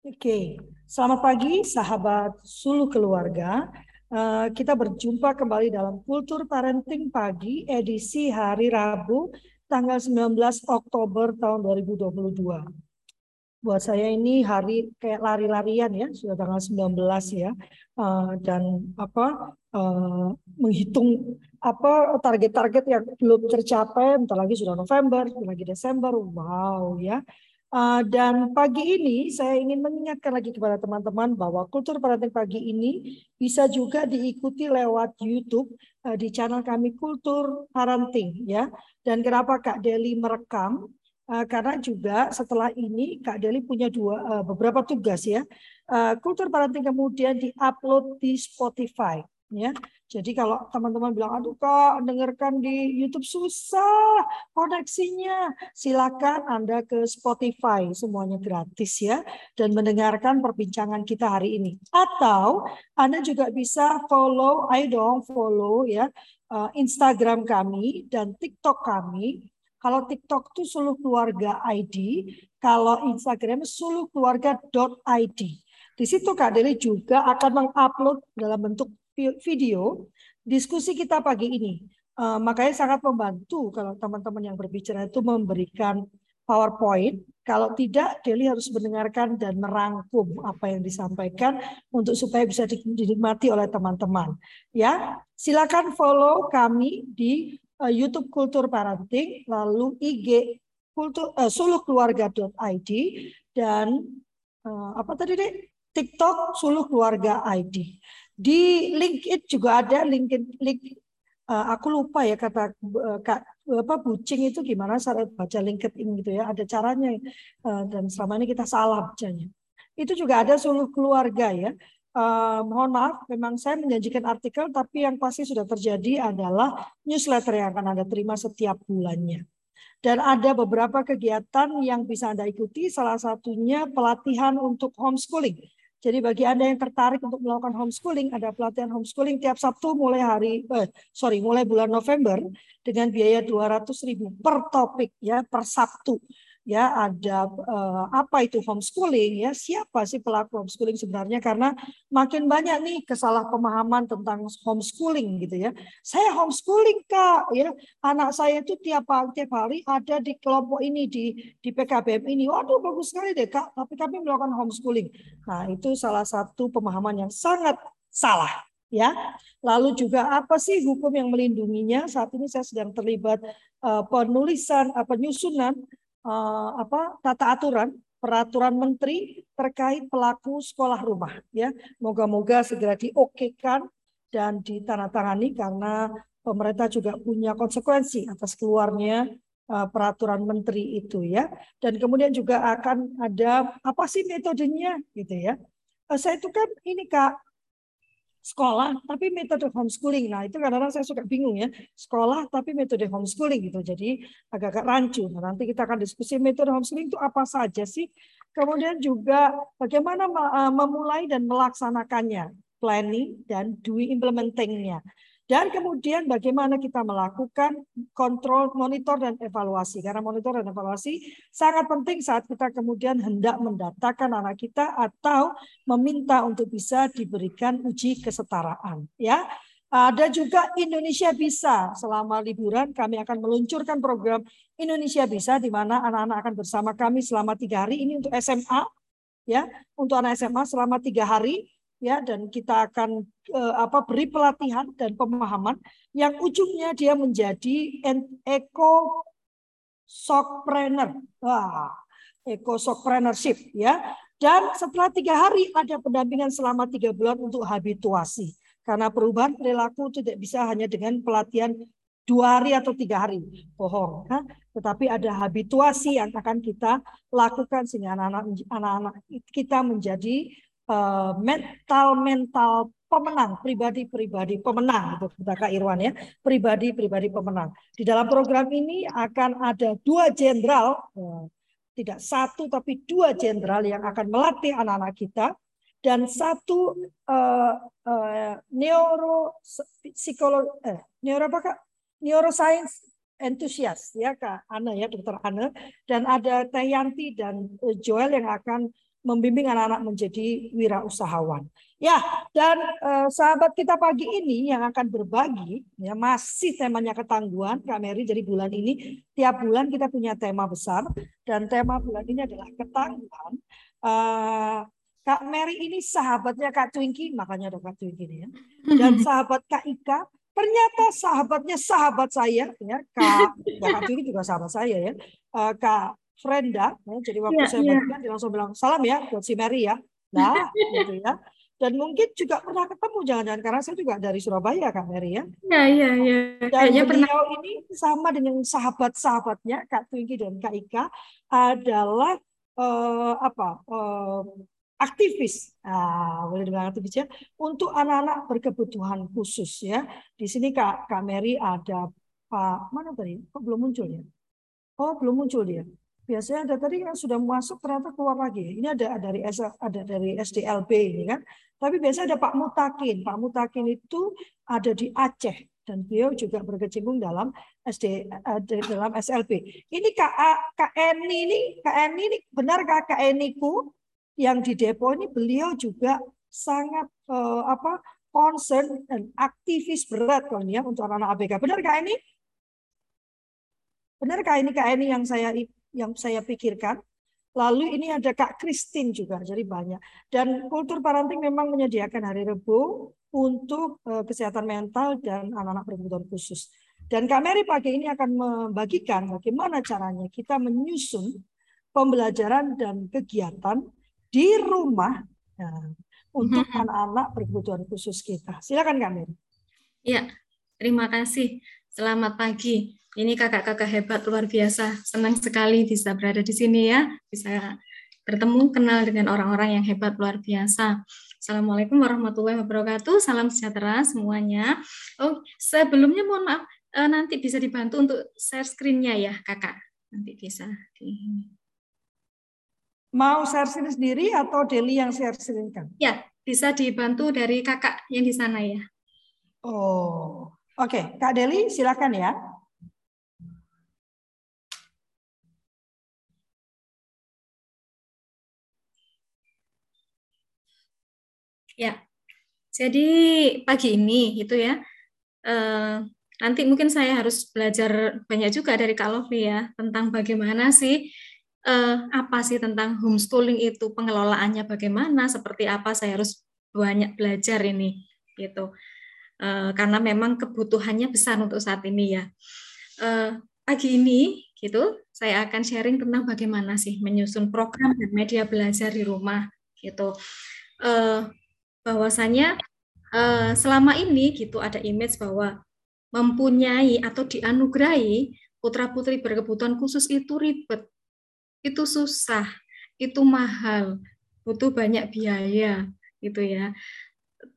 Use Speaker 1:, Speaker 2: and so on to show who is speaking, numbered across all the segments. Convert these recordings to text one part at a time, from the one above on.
Speaker 1: Oke, selamat pagi sahabat Sulu Keluarga. Uh, kita berjumpa kembali dalam Kultur Parenting Pagi edisi hari Rabu tanggal 19 Oktober tahun 2022. Buat saya ini hari kayak lari-larian ya, sudah tanggal 19 ya. Uh, dan apa uh, menghitung apa target-target yang belum tercapai, bentar lagi sudah November, bentar lagi Desember. Wow ya Uh, dan pagi ini saya ingin mengingatkan lagi kepada teman-teman bahwa kultur parenting pagi ini bisa juga diikuti lewat YouTube uh, di channel kami Kultur Parenting ya. Dan kenapa Kak Deli merekam? Uh, karena juga setelah ini Kak Deli punya dua uh, beberapa tugas ya. Kultur parenting kemudian diupload di Spotify ya. Jadi kalau teman-teman bilang, aduh kak dengarkan di YouTube susah koneksinya, silakan Anda ke Spotify, semuanya gratis ya, dan mendengarkan perbincangan kita hari ini. Atau Anda juga bisa follow, ayo dong follow ya eh, Instagram kami dan TikTok kami. Kalau TikTok itu Suluh Keluarga ID, kalau Instagram Suluh Keluarga.id. Di situ Kak Deli juga akan mengupload dalam bentuk video diskusi kita pagi ini. Uh, makanya sangat membantu kalau teman-teman yang berbicara itu memberikan PowerPoint. Kalau tidak, Deli harus mendengarkan dan merangkum apa yang disampaikan untuk supaya bisa dinikmati oleh teman-teman. Ya, silakan follow kami di uh, YouTube Kultur Parenting, lalu IG kultur uh, dan uh, apa tadi deh TikTok Suluh Keluarga ID. Di LinkedIn juga ada LinkedIn link uh, aku lupa ya kata uh, Kak apa bucing itu gimana cara baca LinkedIn gitu ya. Ada caranya uh, dan selama ini kita salah bacanya. Itu juga ada suluh keluarga ya. Uh, mohon maaf, memang saya menjanjikan artikel, tapi yang pasti sudah terjadi adalah newsletter yang akan Anda terima setiap bulannya. Dan ada beberapa kegiatan yang bisa Anda ikuti, salah satunya pelatihan untuk homeschooling jadi bagi Anda yang tertarik untuk melakukan homeschooling, ada pelatihan homeschooling tiap Sabtu mulai hari eh, sorry, mulai bulan November dengan biaya 200.000 per topik ya per Sabtu ya ada uh, apa itu homeschooling ya siapa sih pelaku homeschooling sebenarnya? Karena makin banyak nih kesalahpemahaman tentang homeschooling gitu ya. Saya homeschooling kak ya. Anak saya itu tiap tiap hari ada di kelompok ini di di PKBM ini. Waduh bagus sekali deh kak tapi kami melakukan homeschooling. Nah itu salah satu pemahaman yang sangat salah ya. Lalu juga apa sih hukum yang melindunginya? Saat ini saya sedang terlibat uh, penulisan, uh, penyusunan uh, apa tata aturan peraturan menteri terkait pelaku sekolah rumah ya. Moga-moga segera diokekan dan ditandatangani karena pemerintah juga punya konsekuensi atas keluarnya uh, peraturan menteri itu ya. Dan kemudian juga akan ada apa sih metodenya gitu ya. Uh, saya itu kan ini Kak sekolah tapi metode homeschooling. Nah, itu kadang-kadang saya suka bingung ya. Sekolah tapi metode homeschooling gitu. Jadi agak-agak rancu. Nah, nanti kita akan diskusi metode homeschooling itu apa saja sih. Kemudian juga bagaimana eh, memulai dan melaksanakannya, planning dan doing implementingnya. Dan kemudian bagaimana kita melakukan kontrol, monitor, dan evaluasi. Karena monitor dan evaluasi sangat penting saat kita kemudian hendak mendatakan anak kita atau meminta untuk bisa diberikan uji kesetaraan. Ya, ada juga Indonesia Bisa. Selama liburan kami akan meluncurkan program Indonesia Bisa di mana anak-anak akan bersama kami selama tiga hari. Ini untuk SMA, ya, untuk anak SMA selama tiga hari ya dan kita akan uh, apa beri pelatihan dan pemahaman yang ujungnya dia menjadi eco shockpreneur. Wah, eco shockpreneurship ya. Dan setelah tiga hari ada pendampingan selama tiga bulan untuk habituasi. Karena perubahan perilaku tidak bisa hanya dengan pelatihan dua hari atau tiga hari. Bohong. Kan? Tetapi ada habituasi yang akan kita lakukan sehingga anak-anak kita menjadi Eh, mental mental pemenang pribadi-pribadi pemenang itu kata Kak Irwan ya. Pribadi-pribadi pemenang. Di dalam program ini akan ada dua jenderal eh, tidak satu tapi dua jenderal yang akan melatih anak-anak kita. Dan satu uh, uh, neuro psikolog eh, neuro apa kak? Neuroscience entusias ya kak Ana ya dokter Ana dan ada Teh Yanti dan Joel yang akan membimbing anak-anak menjadi wirausahawan. Ya, dan eh, sahabat kita pagi ini yang akan berbagi ya masih temanya ketangguhan Kak Mary. Jadi bulan ini tiap bulan kita punya tema besar dan tema bulan ini adalah ketangguhan. Eh, Kak Mary ini sahabatnya Kak Twinky, makanya ada Kak Twinky ini ya. Dan sahabat Kak Ika, ternyata sahabatnya sahabat saya ya Kak, ya Kak Twinky juga sahabat saya ya. Uh, Kak Frenda, ya, jadi waktu ya, saya ya. bagikan dia langsung bilang salam ya buat si Mary ya. Nah, gitu ya. Dan mungkin juga pernah ketemu jangan-jangan karena saya juga dari Surabaya Kak Mary ya.
Speaker 2: Iya iya iya.
Speaker 1: Dan Kayaknya beliau pernah. ini sama dengan sahabat-sahabatnya Kak Twinky dan Kak Ika adalah uh, apa? Uh, aktivis, nah, boleh dibilang aktivis ya, untuk anak-anak berkebutuhan khusus ya. Di sini Kak, Kak Mary ada Pak mana tadi? Kok belum muncul ya? Oh belum muncul dia. Biasanya ada tadi yang sudah masuk ternyata keluar lagi. Ini ada dari ada dari SDLB ini kan. Tapi biasanya ada Pak Mutakin. Pak Mutakin itu ada di Aceh dan beliau juga berkecimpung dalam SD dalam SLB. Ini Kak Kak Eni ini Eni ini benar Kak Eni ku yang di Depo ini beliau juga sangat uh, apa concern dan aktivis berat kalau ya untuk anak-anak ABK. Benar ini? Benar Kak ini yang saya yang saya pikirkan? Lalu ini ada Kak Christine juga, jadi banyak. Dan kultur parenting memang menyediakan hari Rebu untuk uh, kesehatan mental dan anak-anak berkebutuhan khusus. Dan Kak Mary pagi ini akan membagikan bagaimana caranya kita menyusun pembelajaran dan kegiatan di rumah ya, untuk mm-hmm. anak-anak berkebutuhan khusus kita. Silakan kami.
Speaker 2: Ya, terima kasih. Selamat pagi. Ini kakak-kakak hebat luar biasa. Senang sekali bisa berada di sini ya, bisa bertemu kenal dengan orang-orang yang hebat luar biasa. Assalamualaikum warahmatullahi wabarakatuh. Salam sejahtera semuanya. Oh, sebelumnya mohon maaf eh, nanti bisa dibantu untuk share screen-nya ya, Kakak. Nanti bisa di
Speaker 1: Mau share screen sendiri atau Deli yang share screen kan?
Speaker 2: Ya, bisa dibantu dari kakak yang di sana ya.
Speaker 1: Oh, oke. Kak Deli silakan ya.
Speaker 2: Ya, jadi pagi ini itu ya, eh, nanti mungkin saya harus belajar banyak juga dari Kak Lovely ya tentang bagaimana sih eh, apa sih tentang homeschooling itu pengelolaannya bagaimana seperti apa saya harus banyak belajar ini gitu eh, karena memang kebutuhannya besar untuk saat ini ya eh, pagi ini gitu saya akan sharing tentang bagaimana sih menyusun program dan media belajar di rumah gitu eh, bahwasanya selama ini gitu ada image bahwa mempunyai atau dianugerahi putra putri berkebutuhan khusus itu ribet itu susah, itu mahal, butuh banyak biaya gitu ya.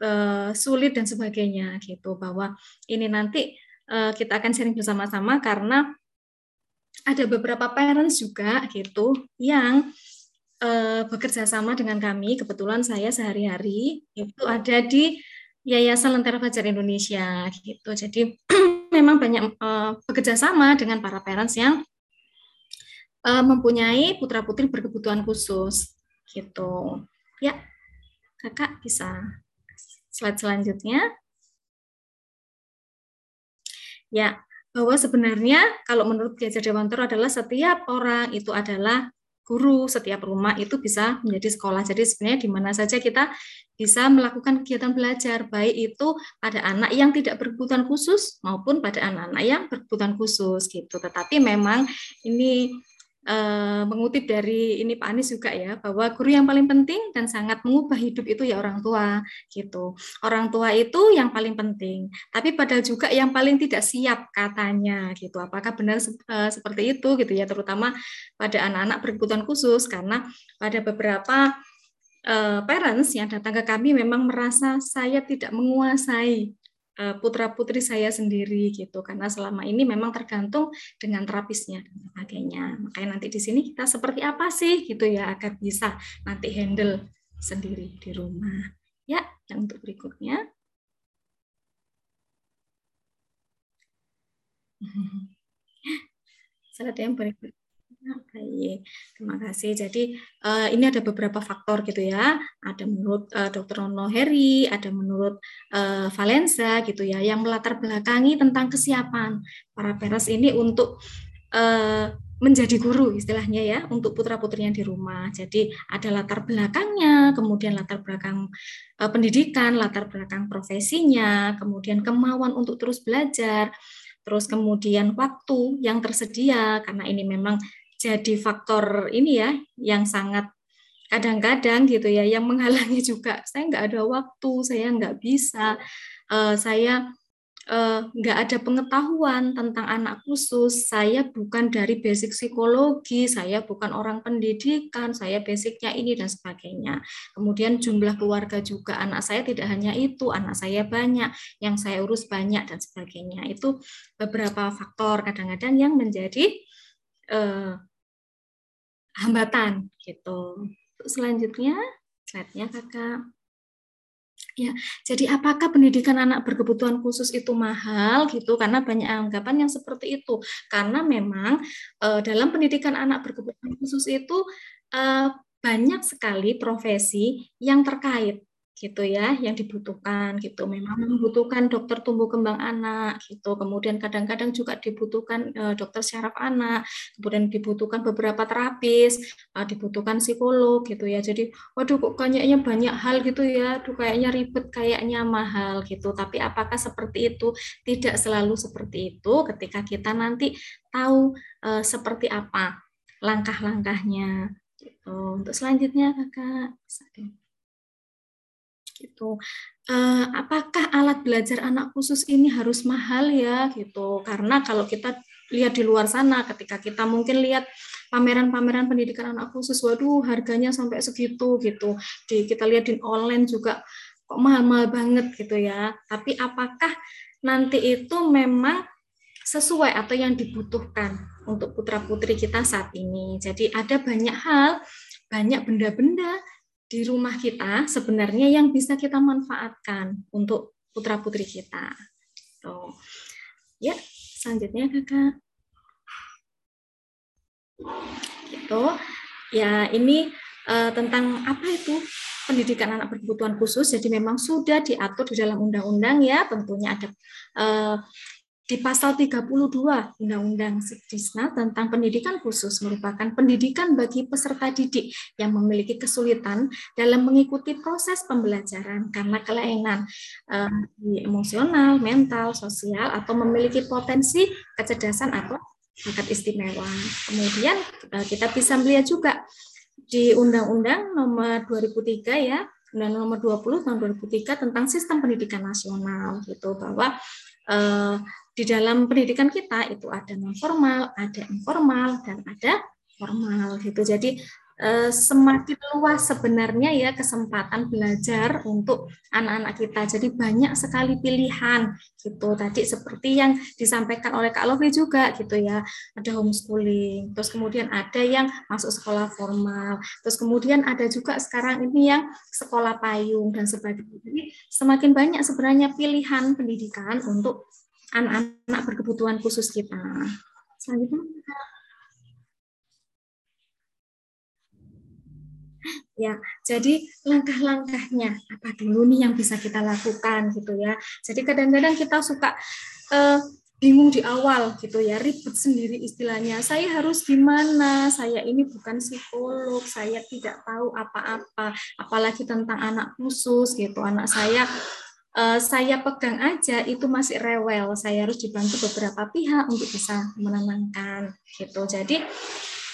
Speaker 2: Uh, sulit dan sebagainya gitu. Bahwa ini nanti uh, kita akan sharing bersama-sama karena ada beberapa parents juga gitu yang uh, bekerja sama dengan kami. Kebetulan saya sehari-hari itu ada di Yayasan Lentera Fajar Indonesia gitu. Jadi memang banyak bekerja sama dengan para parents yang mempunyai putra putri berkebutuhan khusus gitu. Ya kakak bisa slide selanjutnya ya bahwa sebenarnya kalau menurut Kiai Dewantoro adalah setiap orang itu adalah guru, setiap rumah itu bisa menjadi sekolah. Jadi sebenarnya di mana saja kita bisa melakukan kegiatan belajar, baik itu pada anak yang tidak berkebutuhan khusus maupun pada anak-anak yang berkebutuhan khusus gitu. Tetapi memang ini uh, mengutip dari ini Pak Anies juga ya bahwa guru yang paling penting dan sangat mengubah hidup itu ya orang tua gitu. Orang tua itu yang paling penting, tapi padahal juga yang paling tidak siap katanya gitu. Apakah benar uh, seperti itu gitu ya terutama pada anak-anak berkebutuhan khusus karena pada beberapa uh, parents yang datang ke kami memang merasa saya tidak menguasai Eh, putra putri saya sendiri gitu. Karena selama ini memang tergantung dengan terapisnya dan sebagainya. Makanya nanti di sini kita seperti apa sih gitu ya agar bisa nanti handle sendiri di rumah. Ya yang untuk berikutnya. Slide yang berikut Baik, terima kasih. Jadi uh, ini ada beberapa faktor gitu ya. Ada menurut uh, Dr. Nono Heri, ada menurut uh, Valenza gitu ya, yang melatar belakangi tentang kesiapan para peres ini untuk uh, menjadi guru istilahnya ya untuk putra putrinya di rumah. Jadi ada latar belakangnya, kemudian latar belakang uh, pendidikan, latar belakang profesinya, kemudian kemauan untuk terus belajar, terus kemudian waktu yang tersedia karena ini memang jadi faktor ini ya yang sangat kadang-kadang gitu ya yang menghalangi juga. Saya nggak ada waktu saya nggak bisa uh, saya uh, nggak ada pengetahuan tentang anak khusus. Saya bukan dari basic psikologi saya bukan orang pendidikan saya basicnya ini dan sebagainya. Kemudian jumlah keluarga juga. Anak saya tidak hanya itu anak saya banyak yang saya urus banyak dan sebagainya. Itu beberapa faktor kadang-kadang yang menjadi uh, hambatan gitu. Selanjutnya, slide-nya Kakak. Ya, jadi apakah pendidikan anak berkebutuhan khusus itu mahal gitu? Karena banyak anggapan yang seperti itu. Karena memang e, dalam pendidikan anak berkebutuhan khusus itu e, banyak sekali profesi yang terkait gitu ya yang dibutuhkan gitu. Memang membutuhkan dokter tumbuh kembang anak gitu. Kemudian kadang-kadang juga dibutuhkan uh, dokter syaraf anak. Kemudian dibutuhkan beberapa terapis uh, dibutuhkan psikolog gitu ya. Jadi waduh kok kayaknya banyak hal gitu ya. Aduh kayaknya ribet kayaknya mahal gitu. Tapi apakah seperti itu? Tidak selalu seperti itu ketika kita nanti tahu uh, seperti apa langkah-langkahnya gitu. Untuk selanjutnya kakak gitu. Uh, apakah alat belajar anak khusus ini harus mahal ya gitu? Karena kalau kita lihat di luar sana, ketika kita mungkin lihat pameran-pameran pendidikan anak khusus, waduh harganya sampai segitu gitu. Di kita lihat di online juga kok mahal-mahal banget gitu ya. Tapi apakah nanti itu memang sesuai atau yang dibutuhkan untuk putra putri kita saat ini. Jadi ada banyak hal, banyak benda-benda di rumah kita sebenarnya yang bisa kita manfaatkan untuk putra putri kita. So, ya, selanjutnya kakak. Gitu. Ya, ini uh, tentang apa itu pendidikan anak berkebutuhan khusus. Jadi memang sudah diatur di dalam undang-undang ya, tentunya ada uh, di pasal 32 Undang-Undang Sidisna tentang pendidikan khusus merupakan pendidikan bagi peserta didik yang memiliki kesulitan dalam mengikuti proses pembelajaran karena kelainan eh, emosional, mental, sosial atau memiliki potensi kecerdasan atau bakat istimewa. Kemudian eh, kita bisa melihat juga di Undang-Undang Nomor 2003 ya, Undang-Undang Nomor 20 tahun 2003 tentang Sistem Pendidikan Nasional gitu bahwa eh, di dalam pendidikan kita itu ada non formal, ada informal dan ada formal gitu. Jadi eh, semakin luas sebenarnya ya kesempatan belajar untuk anak-anak kita. Jadi banyak sekali pilihan gitu. Tadi seperti yang disampaikan oleh Kak Lofi juga gitu ya. Ada homeschooling, terus kemudian ada yang masuk sekolah formal, terus kemudian ada juga sekarang ini yang sekolah payung dan sebagainya. Jadi semakin banyak sebenarnya pilihan pendidikan untuk anak-anak berkebutuhan khusus kita. Selanjutnya. Ya, jadi langkah-langkahnya apa dulu nih yang bisa kita lakukan gitu ya. Jadi kadang-kadang kita suka uh, bingung di awal gitu ya, ribet sendiri istilahnya. Saya harus gimana? Saya ini bukan psikolog, saya tidak tahu apa-apa, apalagi tentang anak khusus gitu. Anak saya uh, saya pegang aja itu masih rewel. Saya harus dibantu beberapa pihak untuk bisa menenangkan gitu. Jadi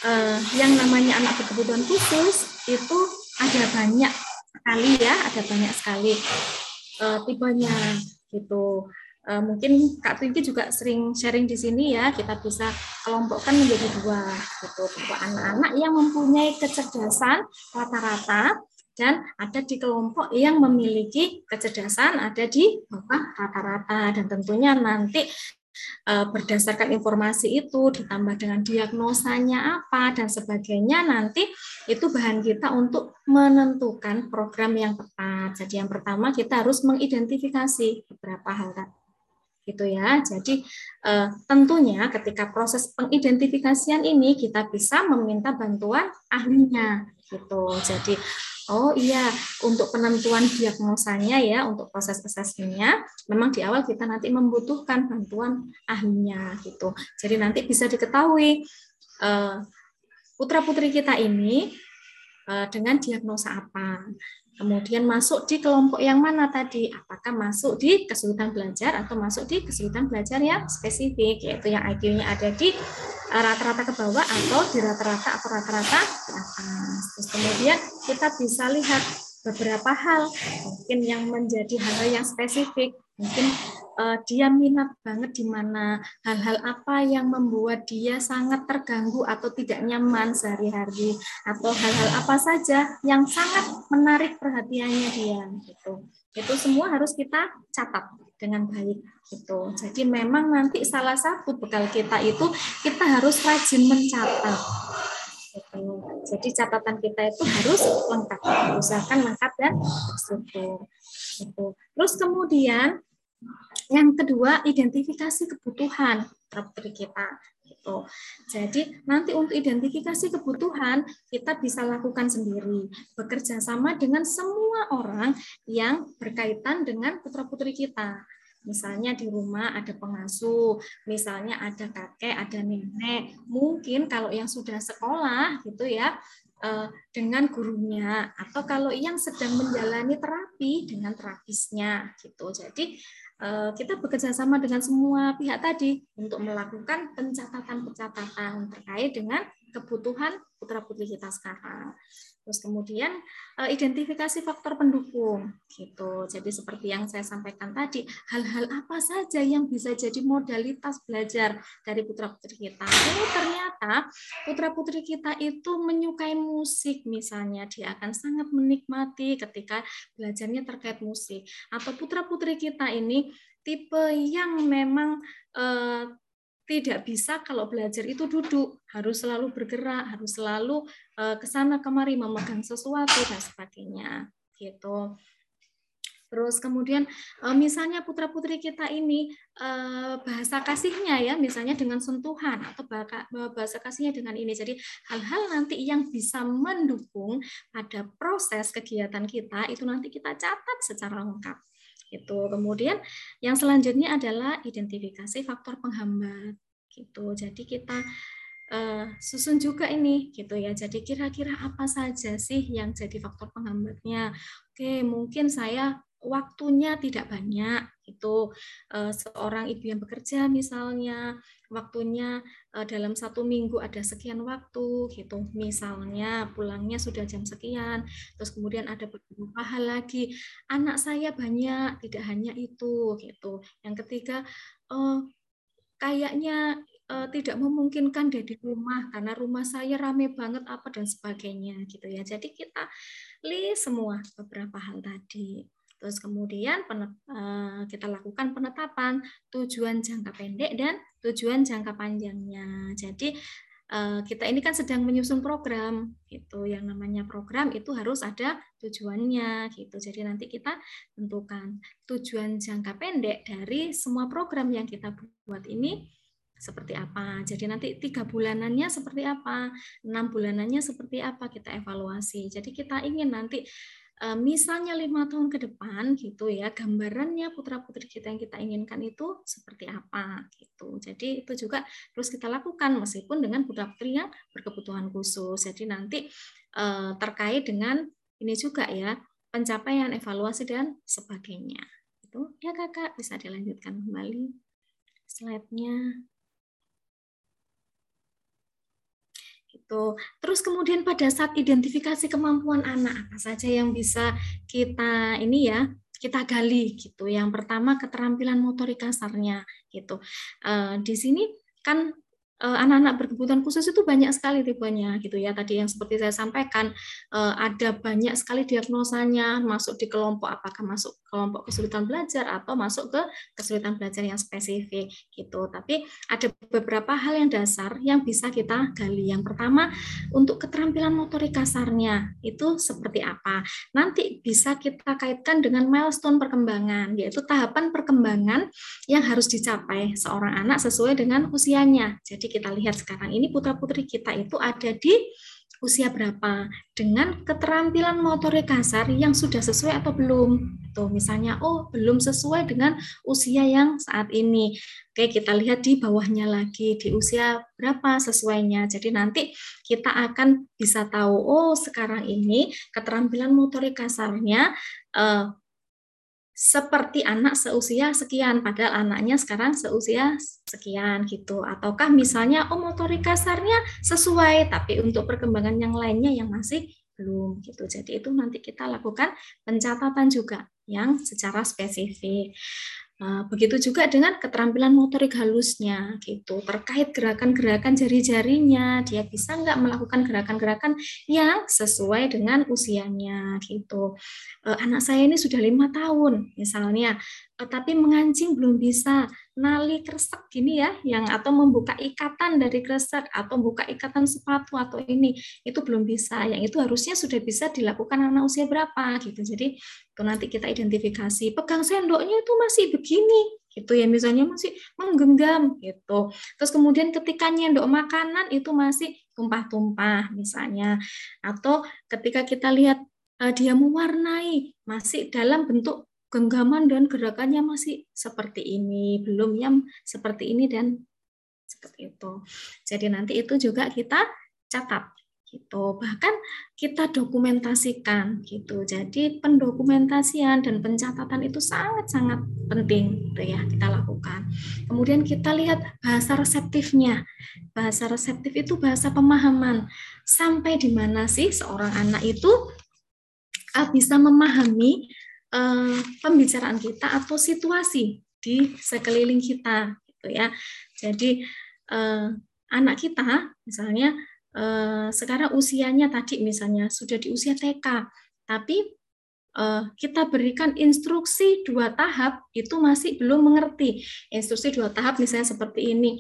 Speaker 2: uh, yang namanya anak berkebutuhan khusus itu ada banyak sekali ya, ada banyak sekali uh, tipenya gitu. Uh, mungkin Kak Twinky juga sering sharing di sini ya, kita bisa kelompokkan menjadi dua gitu, anak-anak yang mempunyai kecerdasan rata-rata dan ada di kelompok yang memiliki kecerdasan ada di bawah rata-rata dan tentunya nanti eh, berdasarkan informasi itu ditambah dengan diagnosanya apa dan sebagainya nanti itu bahan kita untuk menentukan program yang tepat. Jadi yang pertama kita harus mengidentifikasi beberapa hal gitu ya. Jadi uh, tentunya ketika proses pengidentifikasian ini kita bisa meminta bantuan ahlinya gitu. Jadi Oh iya, untuk penentuan diagnosanya ya, untuk proses asesmennya, memang di awal kita nanti membutuhkan bantuan ahlinya gitu. Jadi nanti bisa diketahui uh, putra putri kita ini uh, dengan diagnosa apa. Kemudian masuk di kelompok yang mana tadi? Apakah masuk di kesulitan belajar atau masuk di kesulitan belajar yang spesifik, yaitu yang IQ-nya ada di eh, rata-rata ke bawah atau di rata-rata atau rata-rata di atas. Terus kemudian kita bisa lihat beberapa hal, mungkin yang menjadi hal-hal yang spesifik, mungkin uh, dia minat banget di mana hal-hal apa yang membuat dia sangat terganggu atau tidak nyaman sehari-hari atau hal-hal apa saja yang sangat menarik perhatiannya dia gitu itu semua harus kita catat dengan baik gitu jadi memang nanti salah satu bekal kita itu kita harus rajin mencatat gitu. jadi catatan kita itu harus lengkap usahakan lengkap dan terstruktur gitu. terus kemudian yang kedua, identifikasi kebutuhan putri kita. Gitu. Jadi nanti untuk identifikasi kebutuhan kita bisa lakukan sendiri, bekerja sama dengan semua orang yang berkaitan dengan putra putri kita. Misalnya di rumah ada pengasuh, misalnya ada kakek, ada nenek. Mungkin kalau yang sudah sekolah gitu ya, eh, dengan gurunya atau kalau yang sedang menjalani terapi dengan terapisnya gitu. Jadi kita bekerja sama dengan semua pihak tadi untuk melakukan pencatatan-pencatatan terkait dengan kebutuhan putra-putri kita sekarang. Terus kemudian eh, identifikasi faktor pendukung gitu. Jadi seperti yang saya sampaikan tadi, hal-hal apa saja yang bisa jadi modalitas belajar dari putra-putri kita. Oh, ternyata putra-putri kita itu menyukai musik misalnya, dia akan sangat menikmati ketika belajarnya terkait musik. Atau putra-putri kita ini tipe yang memang eh, tidak bisa kalau belajar itu duduk, harus selalu bergerak, harus selalu ke sana kemari memegang sesuatu dan sebagainya. Gitu. Terus kemudian eh, misalnya putra-putri kita ini eh, bahasa kasihnya ya misalnya dengan sentuhan atau bahasa kasihnya dengan ini. Jadi hal-hal nanti yang bisa mendukung pada proses kegiatan kita itu nanti kita catat secara lengkap. Gitu. Kemudian yang selanjutnya adalah identifikasi faktor penghambat. Gitu. Jadi kita uh, susun juga ini gitu ya. Jadi kira-kira apa saja sih yang jadi faktor penghambatnya? Oke, mungkin saya waktunya tidak banyak itu uh, seorang ibu yang bekerja misalnya waktunya uh, dalam satu minggu ada sekian waktu gitu misalnya pulangnya sudah jam sekian terus kemudian ada beberapa hal lagi anak saya banyak tidak hanya itu gitu yang ketiga uh, kayaknya uh, tidak memungkinkan di rumah karena rumah saya rame banget apa dan sebagainya gitu ya jadi kita list semua beberapa hal tadi Terus kemudian eh, kita lakukan penetapan tujuan jangka pendek dan tujuan jangka panjangnya. Jadi eh, kita ini kan sedang menyusun program itu yang namanya program itu harus ada tujuannya gitu. Jadi nanti kita tentukan tujuan jangka pendek dari semua program yang kita buat ini seperti apa. Jadi nanti tiga bulanannya seperti apa, enam bulanannya seperti apa? Kita evaluasi. Jadi kita ingin nanti Eh, misalnya lima tahun ke depan gitu ya gambarannya putra putri kita yang kita inginkan itu seperti apa gitu. Jadi itu juga terus kita lakukan meskipun dengan putra putri yang berkebutuhan khusus. Jadi nanti eh, terkait dengan ini juga ya pencapaian evaluasi dan sebagainya. Itu ya kakak. Bisa dilanjutkan kembali slide-nya gitu. Terus kemudian pada saat identifikasi kemampuan anak apa saja yang bisa kita ini ya kita gali gitu. Yang pertama keterampilan motorik kasarnya gitu. Uh, di sini kan anak-anak berkebutuhan khusus itu banyak sekali tipenya gitu ya. Tadi yang seperti saya sampaikan eh, ada banyak sekali diagnosanya masuk di kelompok apakah masuk kelompok kesulitan belajar atau masuk ke kesulitan belajar yang spesifik gitu. Tapi ada beberapa hal yang dasar yang bisa kita gali. Yang pertama untuk keterampilan motorik kasarnya itu seperti apa? Nanti bisa kita kaitkan dengan milestone perkembangan yaitu tahapan perkembangan yang harus dicapai seorang anak sesuai dengan usianya. Jadi kita lihat sekarang ini putra-putri kita itu ada di usia berapa dengan keterampilan motorik kasar yang sudah sesuai atau belum. Tuh misalnya oh belum sesuai dengan usia yang saat ini. Oke, kita lihat di bawahnya lagi di usia berapa sesuainya. Jadi nanti kita akan bisa tahu oh sekarang ini keterampilan motorik kasarnya eh, seperti anak seusia sekian, padahal anaknya sekarang seusia sekian gitu. Ataukah misalnya oh motorik kasarnya sesuai, tapi untuk perkembangan yang lainnya yang masih belum gitu. Jadi itu nanti kita lakukan pencatatan juga yang secara spesifik. Eh, begitu juga dengan keterampilan motorik halusnya gitu. Terkait gerakan-gerakan jari-jarinya dia bisa nggak melakukan gerakan-gerakan yang sesuai dengan usianya gitu. Eh, anak saya ini sudah lima tahun misalnya tapi mengancing belum bisa. Nali kresek gini ya yang atau membuka ikatan dari kresek atau buka ikatan sepatu atau ini itu belum bisa. Yang itu harusnya sudah bisa dilakukan anak usia berapa gitu. Jadi itu nanti kita identifikasi. Pegang sendoknya itu masih begini gitu ya. Misalnya masih menggenggam gitu. Terus kemudian ketika nyendok makanan itu masih tumpah-tumpah misalnya. Atau ketika kita lihat uh, dia mewarnai masih dalam bentuk genggaman dan gerakannya masih seperti ini, belum yang seperti ini dan seperti itu. Jadi nanti itu juga kita catat gitu. Bahkan kita dokumentasikan gitu. Jadi pendokumentasian dan pencatatan itu sangat-sangat penting gitu ya kita lakukan. Kemudian kita lihat bahasa reseptifnya. Bahasa reseptif itu bahasa pemahaman. Sampai di mana sih seorang anak itu ah, bisa memahami uh, pembicaraan kita atau situasi di sekeliling kita gitu ya. Jadi uh, anak kita misalnya uh, sekarang usianya tadi misalnya sudah di usia TK, tapi uh, kita berikan instruksi dua tahap itu masih belum mengerti. Instruksi dua tahap misalnya seperti ini.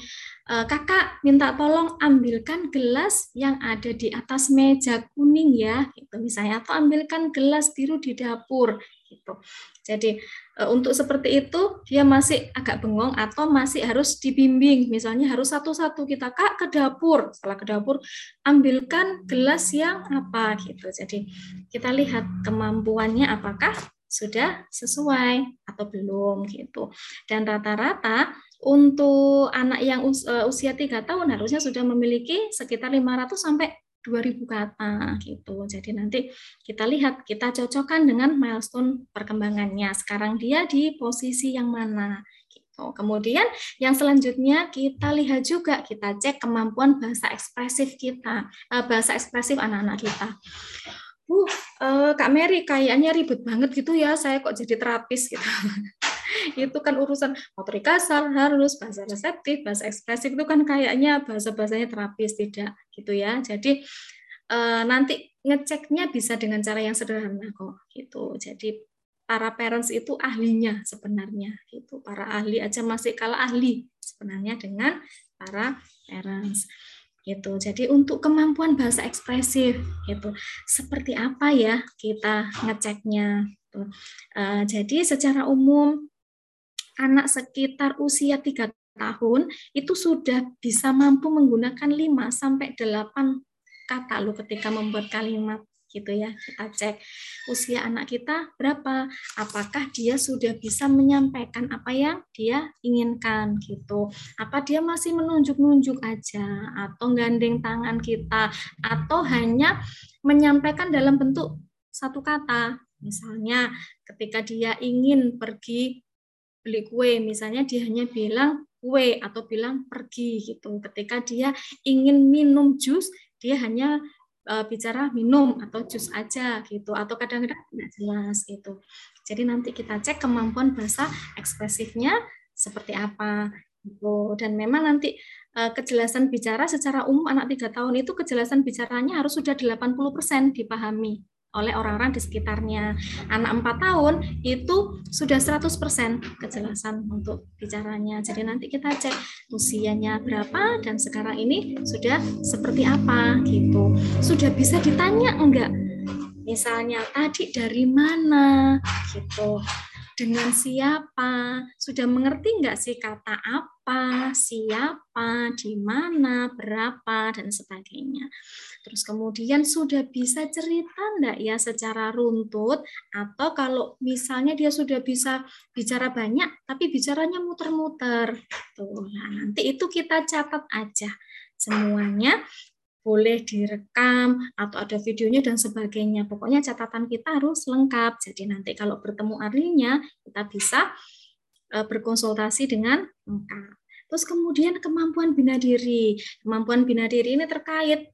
Speaker 2: Uh, kakak minta tolong ambilkan gelas yang ada di atas meja kuning ya, gitu misalnya atau ambilkan gelas biru di dapur gitu. Jadi e, untuk seperti itu dia masih agak bengong atau masih harus dibimbing. Misalnya harus satu-satu kita kak ke dapur. Setelah ke dapur ambilkan gelas yang apa gitu. Jadi kita lihat kemampuannya apakah sudah sesuai atau belum gitu. Dan rata-rata untuk anak yang e, usia tiga tahun harusnya sudah memiliki sekitar 500 sampai 2000 kata gitu. Jadi nanti kita lihat, kita cocokkan dengan milestone perkembangannya. Sekarang dia di posisi yang mana gitu. Kemudian yang selanjutnya kita lihat juga, kita cek kemampuan bahasa ekspresif kita, eh, bahasa ekspresif anak-anak kita. Uh, uh, Kak Mary kayaknya ribet banget gitu ya, saya kok jadi terapis gitu. itu kan urusan motorik kasar harus bahasa reseptif bahasa ekspresif. Itu kan kayaknya bahasa bahasanya terapis tidak gitu ya. Jadi eh, nanti ngeceknya bisa dengan cara yang sederhana kok gitu. Jadi para parents itu ahlinya sebenarnya gitu. Para ahli aja masih kalah ahli sebenarnya dengan para parents gitu. Jadi untuk kemampuan bahasa ekspresif gitu, seperti apa ya kita ngeceknya? Uh, jadi secara umum anak sekitar usia 3 tahun itu sudah bisa mampu menggunakan 5 sampai 8 kata lo ketika membuat kalimat gitu ya. Kita cek usia anak kita berapa, apakah dia sudah bisa menyampaikan apa yang dia inginkan gitu. Apa dia masih menunjuk-nunjuk aja atau gandeng tangan kita atau hanya menyampaikan dalam bentuk satu kata. Misalnya ketika dia ingin pergi beli kue. Misalnya dia hanya bilang kue atau bilang pergi gitu. Ketika dia ingin minum jus dia hanya uh, bicara minum atau jus aja gitu. Atau kadang-kadang tidak jelas gitu. Jadi nanti kita cek kemampuan bahasa ekspresifnya seperti apa gitu. Dan memang nanti eh, kejelasan bicara secara umum anak tiga tahun itu kejelasan bicaranya harus sudah 80% dipahami oleh orang-orang di sekitarnya. Anak 4 tahun itu sudah 100% kejelasan untuk bicaranya. Jadi nanti kita cek usianya berapa dan sekarang ini sudah seperti apa gitu. Sudah bisa ditanya enggak? Misalnya tadi dari mana gitu dengan siapa, sudah mengerti enggak sih kata apa, siapa, di mana, berapa, dan sebagainya. Terus kemudian sudah bisa cerita enggak ya secara runtut atau kalau misalnya dia sudah bisa bicara banyak tapi bicaranya muter-muter. Tuh, nah nanti itu kita catat aja semuanya boleh direkam atau ada videonya dan sebagainya. Pokoknya catatan kita harus lengkap. Jadi nanti kalau bertemu ahlinya kita bisa eh, berkonsultasi dengan lengkap. Terus kemudian kemampuan bina diri. Kemampuan bina diri ini terkait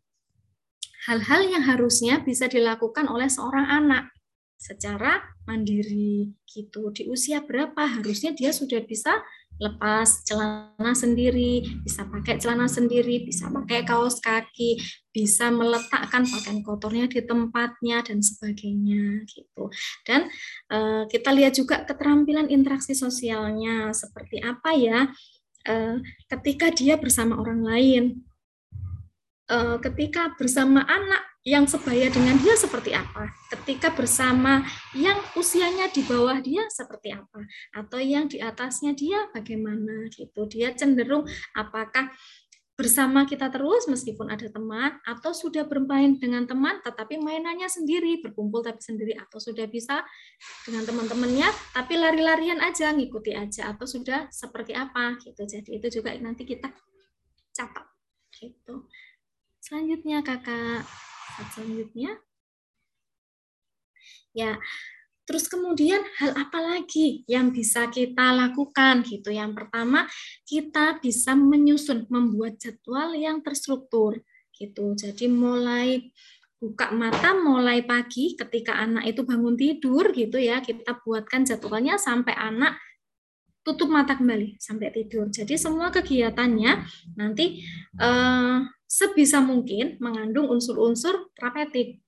Speaker 2: hal-hal yang harusnya bisa dilakukan oleh seorang anak secara mandiri gitu. Di usia berapa harusnya dia sudah bisa lepas celana sendiri, bisa pakai celana sendiri, bisa pakai kaos kaki, bisa meletakkan pakaian kotornya di tempatnya dan sebagainya gitu. Dan e, kita lihat juga keterampilan interaksi sosialnya seperti apa ya e, ketika dia bersama orang lain uh, ketika bersama anak yang sebaya dengan dia seperti apa, ketika bersama yang usianya di bawah dia seperti apa, atau yang di atasnya dia bagaimana gitu. Dia cenderung apakah bersama kita terus meskipun ada teman atau sudah bermain dengan teman tetapi mainannya sendiri berkumpul tapi sendiri atau sudah bisa dengan teman-temannya tapi lari-larian aja ngikuti aja atau sudah seperti apa gitu. Jadi itu juga nanti kita catat gitu. Selanjutnya kakak, selanjutnya. Ya, terus kemudian hal apa lagi yang bisa kita lakukan gitu. Yang pertama, kita bisa menyusun, membuat jadwal yang terstruktur gitu. Jadi mulai buka mata mulai pagi ketika anak itu bangun tidur gitu ya, kita buatkan jadwalnya sampai anak tutup mata kembali sampai tidur. Jadi semua kegiatannya nanti eh, sebisa mungkin mengandung unsur-unsur terapeutik.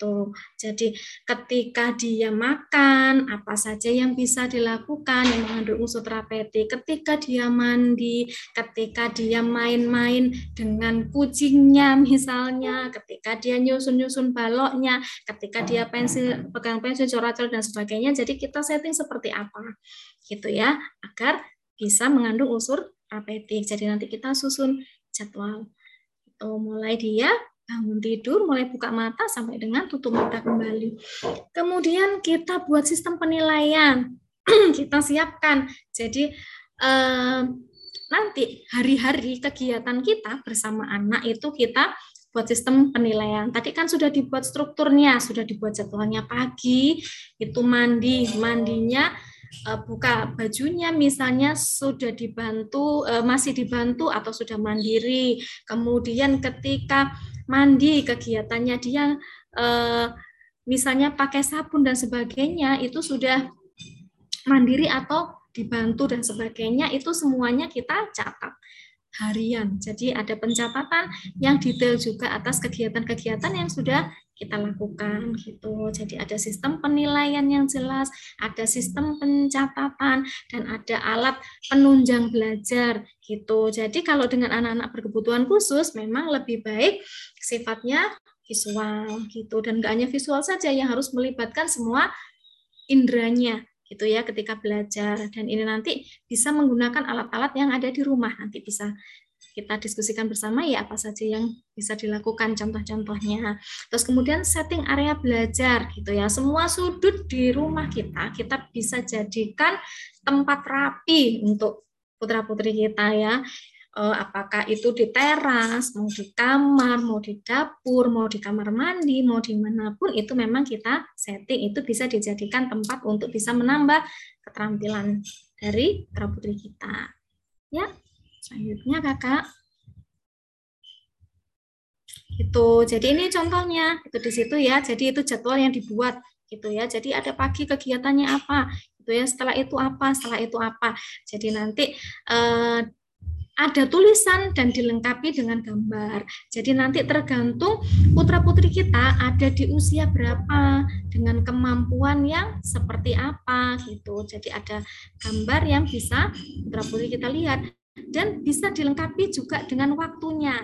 Speaker 2: Tuh. Jadi ketika dia makan, apa saja yang bisa dilakukan yang mengandung unsur terapeutik. Ketika dia mandi, ketika dia main-main dengan kucingnya misalnya, ketika dia nyusun-nyusun baloknya, ketika dia pensil, pegang pensil, coret-coret dan sebagainya. Jadi kita setting seperti apa gitu ya, agar bisa mengandung unsur terapeutik. Jadi nanti kita susun jadwal gitu. Mulai dia bangun tidur, mulai buka mata sampai dengan tutup mata kembali. Kemudian kita buat sistem penilaian. kita siapkan. Jadi eh, nanti hari-hari kegiatan kita bersama anak itu kita buat sistem penilaian. Tadi kan sudah dibuat strukturnya, sudah dibuat jadwalnya pagi, itu mandi, mandinya uh, buka bajunya misalnya sudah dibantu uh, masih dibantu atau sudah mandiri kemudian ketika mandi kegiatannya dia uh, misalnya pakai sabun dan sebagainya itu sudah mandiri atau dibantu dan sebagainya itu semuanya kita catat harian. Jadi ada pencatatan yang detail juga atas kegiatan-kegiatan yang sudah kita lakukan gitu. Jadi ada sistem penilaian yang jelas, ada sistem pencatatan dan ada alat penunjang belajar gitu. Jadi kalau dengan anak-anak berkebutuhan khusus memang lebih baik sifatnya visual gitu dan enggak hanya visual saja yang harus melibatkan semua indranya gitu ya ketika belajar dan ini nanti bisa menggunakan alat-alat yang ada di rumah nanti bisa kita diskusikan bersama ya apa saja yang bisa dilakukan contoh-contohnya. Terus kemudian setting area belajar gitu ya. Semua sudut di rumah kita kita bisa jadikan tempat rapi untuk putra-putri kita ya. Eh, apakah itu di teras, mau di kamar, mau di dapur, mau di kamar mandi, mau di mana pun itu memang kita setting itu bisa dijadikan tempat untuk bisa menambah keterampilan dari putra putri kita. Ya, selanjutnya kakak. Itu, jadi ini contohnya itu di situ ya. Jadi itu jadwal yang dibuat gitu ya. Jadi ada pagi kegiatannya apa, gitu ya. Setelah itu apa, setelah itu apa. Jadi nanti eh, ada tulisan dan dilengkapi dengan gambar. Jadi nanti tergantung putra-putri kita ada di usia berapa, dengan kemampuan yang seperti apa gitu. Jadi ada gambar yang bisa putra-putri kita lihat dan bisa dilengkapi juga dengan waktunya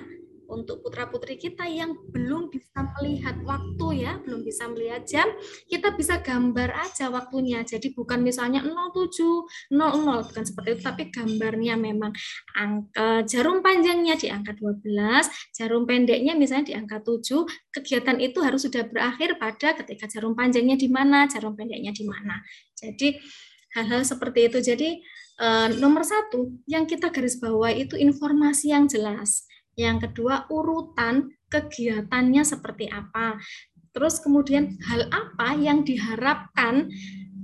Speaker 2: untuk putra-putri kita yang belum bisa melihat waktu ya, belum bisa melihat jam, kita bisa gambar aja waktunya. Jadi bukan misalnya 07, 00, bukan seperti itu, tapi gambarnya memang angka jarum panjangnya di angka 12, jarum pendeknya misalnya di angka 7, kegiatan itu harus sudah berakhir pada ketika jarum panjangnya di mana, jarum pendeknya di mana. Jadi hal-hal seperti itu. Jadi eh, nomor satu yang kita garis bawahi itu informasi yang jelas yang kedua, urutan kegiatannya seperti apa. Terus kemudian hal apa yang diharapkan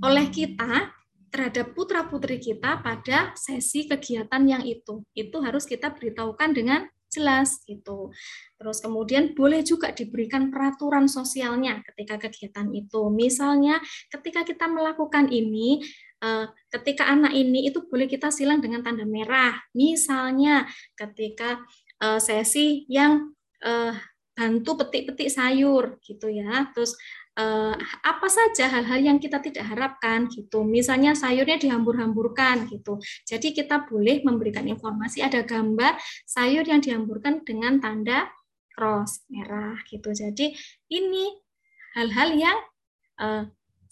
Speaker 2: oleh kita terhadap putra-putri kita pada sesi kegiatan yang itu. Itu harus kita beritahukan dengan jelas gitu. Terus kemudian boleh juga diberikan peraturan sosialnya ketika kegiatan itu. Misalnya ketika kita melakukan ini ketika anak ini itu boleh kita silang dengan tanda merah. Misalnya ketika uh, sesi yang uh, bantu petik-petik sayur gitu ya. Terus apa saja hal-hal yang kita tidak harapkan gitu. Misalnya sayurnya dihambur-hamburkan gitu. Jadi kita boleh memberikan informasi ada gambar sayur yang dihamburkan dengan tanda cross merah gitu. Jadi ini hal-hal yang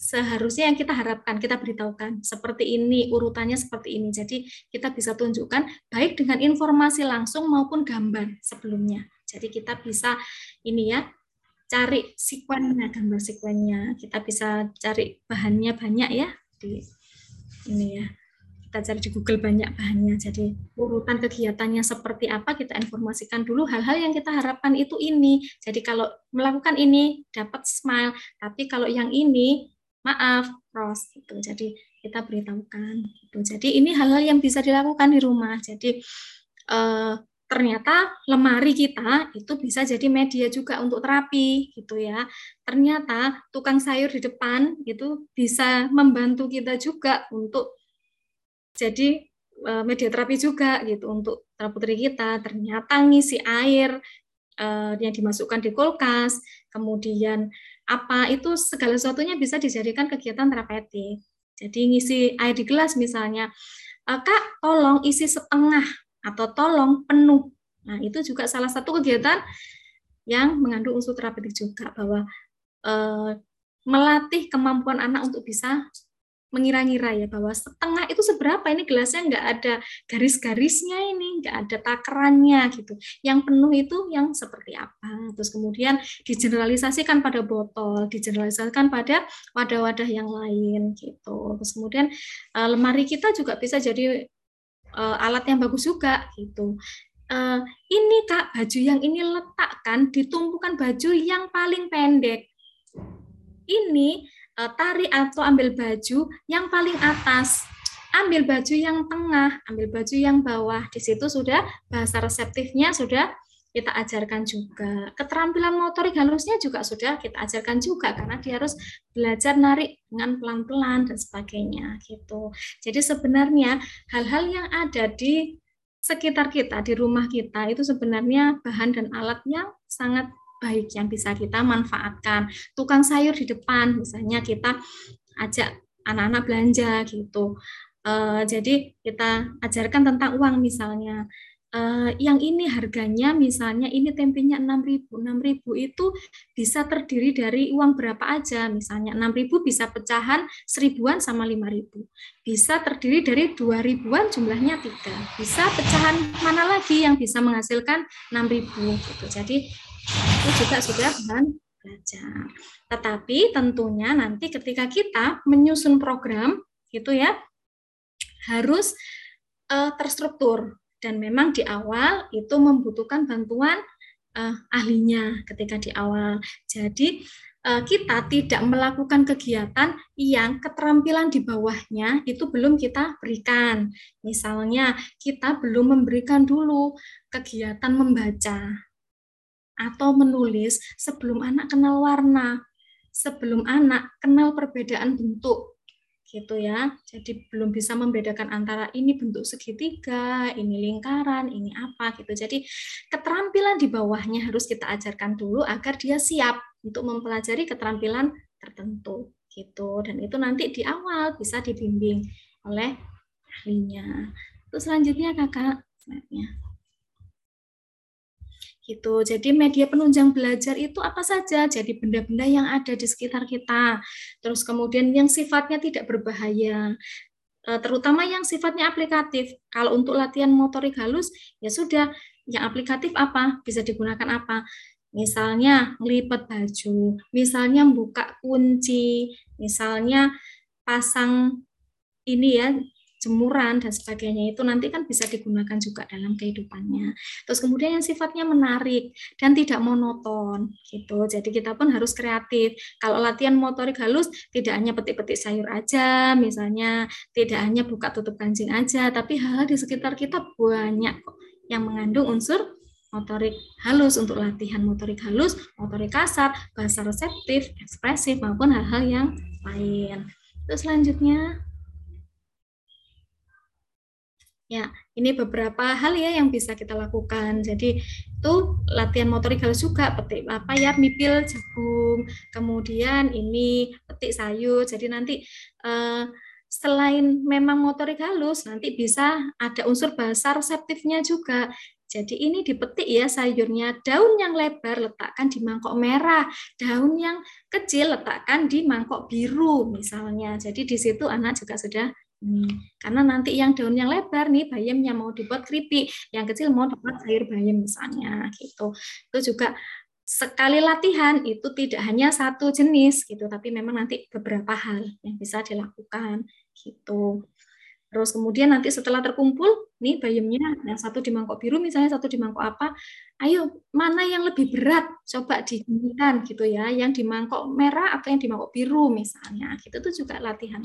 Speaker 2: seharusnya yang kita harapkan, kita beritahukan seperti ini, urutannya seperti ini. Jadi kita bisa tunjukkan baik dengan informasi langsung maupun gambar sebelumnya. Jadi kita bisa ini ya, cari sekuennya, gambar sekuennya. Kita bisa cari bahannya banyak ya di ini ya. Kita cari di Google banyak bahannya. Jadi urutan kegiatannya seperti apa kita informasikan dulu hal-hal yang kita harapkan itu ini. Jadi kalau melakukan ini dapat smile, tapi kalau yang ini maaf. Cross gitu. Jadi kita beritahukan gitu. Jadi ini hal-hal yang bisa dilakukan di rumah. Jadi eh, ternyata lemari kita itu bisa jadi media juga untuk terapi gitu ya. Ternyata tukang sayur di depan itu bisa membantu kita juga untuk jadi eh, media terapi juga gitu untuk putri kita. Ternyata ngisi air eh, yang dimasukkan di kulkas kemudian apa itu segala sesuatunya bisa dijadikan kegiatan terapeutik. Jadi ngisi air di gelas misalnya, e, Kak tolong isi setengah atau tolong penuh. Nah itu juga salah satu kegiatan yang mengandung unsur terapeutik juga bahwa eh, melatih kemampuan anak untuk bisa mengira-ngira ya bahwa setengah itu seberapa? Ini gelasnya nggak ada garis-garisnya ini nggak ada takarannya gitu. Yang penuh itu yang seperti apa? Terus kemudian digeneralisasikan pada botol digeneralisasikan pada wadah-wadah yang lain gitu. Terus kemudian uh, lemari kita juga bisa jadi uh, alat yang bagus juga gitu. Uh, ini kak baju yang ini letakkan ditumpukan baju yang paling pendek. Ini tarik atau ambil baju yang paling atas, ambil baju yang tengah, ambil baju yang bawah. Di situ sudah bahasa reseptifnya sudah kita ajarkan juga. Keterampilan motorik halusnya juga sudah kita ajarkan juga karena dia harus belajar narik dengan pelan-pelan dan sebagainya gitu. Jadi sebenarnya hal-hal yang ada di sekitar kita, di rumah kita itu sebenarnya bahan dan alatnya sangat baik yang bisa kita manfaatkan. Tukang sayur di depan, misalnya kita ajak anak-anak belanja gitu. Uh, jadi kita ajarkan tentang uang misalnya. Uh, yang ini harganya misalnya ini tempenya 6.000. 6.000 itu bisa terdiri dari uang berapa aja. Misalnya 6.000 bisa pecahan seribuan sama 5.000. Bisa terdiri dari 2.000-an jumlahnya tiga. Bisa pecahan mana lagi yang bisa menghasilkan 6.000 gitu. Jadi itu juga sudah bahan belajar. Tetapi tentunya nanti ketika kita menyusun program gitu ya harus uh, terstruktur dan memang di awal itu membutuhkan bantuan uh, ahlinya ketika di awal. Jadi uh, kita tidak melakukan kegiatan yang keterampilan di bawahnya itu belum kita berikan. Misalnya kita belum memberikan dulu kegiatan membaca atau menulis sebelum anak kenal warna, sebelum anak kenal perbedaan bentuk gitu ya. Jadi belum bisa membedakan antara ini bentuk segitiga, ini lingkaran, ini apa gitu. Jadi keterampilan di bawahnya harus kita ajarkan dulu agar dia siap untuk mempelajari keterampilan tertentu gitu. Dan itu nanti di awal bisa dibimbing oleh ahlinya. Terus selanjutnya kakak, slide-nya gitu. Jadi media penunjang belajar itu apa saja? Jadi benda-benda yang ada di sekitar kita. Terus kemudian yang sifatnya tidak berbahaya, eh, terutama yang sifatnya aplikatif. Kalau untuk latihan motorik halus, ya sudah. Yang aplikatif apa? Bisa digunakan apa? Misalnya ngelipet baju, misalnya buka kunci, misalnya pasang ini ya jemuran dan sebagainya itu nanti kan bisa digunakan juga dalam kehidupannya. Terus kemudian yang sifatnya menarik dan tidak monoton gitu. Jadi kita pun harus kreatif. Kalau latihan motorik halus tidak hanya petik-petik sayur aja, misalnya tidak hanya buka tutup kancing aja, tapi hal-hal di sekitar kita banyak kok yang mengandung unsur motorik halus untuk latihan motorik halus, motorik kasar, bahasa reseptif, ekspresif maupun hal-hal yang lain. Terus selanjutnya Ya, ini beberapa hal ya yang bisa kita lakukan. Jadi itu latihan motorik halus juga, petik apa ya, mipil jagung, kemudian ini petik sayur. Jadi nanti eh, selain memang motorik halus, nanti bisa ada unsur bahasa reseptifnya juga. Jadi ini dipetik ya sayurnya, daun yang lebar letakkan di mangkok merah, daun yang kecil letakkan di mangkok biru misalnya. Jadi di situ anak juga sudah Hmm. Karena nanti yang daun yang lebar nih bayamnya mau dibuat keripik, yang kecil mau dibuat sayur bayam misalnya gitu. Itu juga sekali latihan itu tidak hanya satu jenis gitu, tapi memang nanti beberapa hal yang bisa dilakukan gitu. Terus kemudian nanti setelah terkumpul, nih bayamnya yang satu di mangkok biru misalnya satu di mangkok apa, ayo mana yang lebih berat coba dibandingkan gitu ya, yang di mangkok merah atau yang di mangkok biru misalnya, gitu itu juga latihan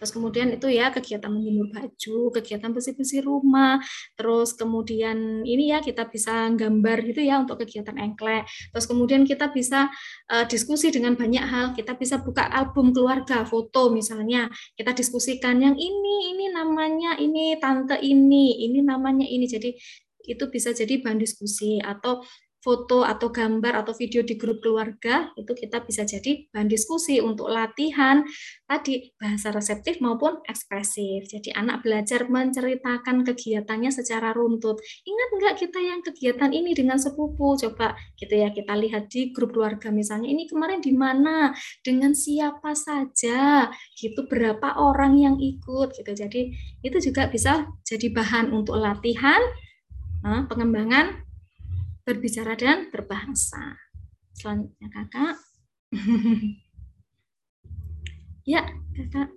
Speaker 2: Terus kemudian itu ya kegiatan menjemur baju, kegiatan bersih-bersih rumah, terus kemudian ini ya kita bisa gambar gitu ya untuk kegiatan engklek. Terus kemudian kita bisa uh, diskusi dengan banyak hal, kita bisa buka album keluarga, foto misalnya, kita diskusikan yang ini, ini namanya ini tante ini, ini namanya ini. Jadi itu bisa jadi bahan diskusi atau foto atau gambar atau video di grup keluarga itu kita bisa jadi bahan diskusi untuk latihan tadi bahasa reseptif maupun ekspresif. Jadi anak belajar menceritakan kegiatannya secara runtut. Ingat nggak kita yang kegiatan ini dengan sepupu? Coba gitu ya kita lihat di grup keluarga misalnya ini kemarin di mana dengan siapa saja gitu berapa orang yang ikut gitu. Jadi itu juga bisa jadi bahan untuk latihan pengembangan berbicara dan berbahasa. Selanjutnya kakak. ya, kakak.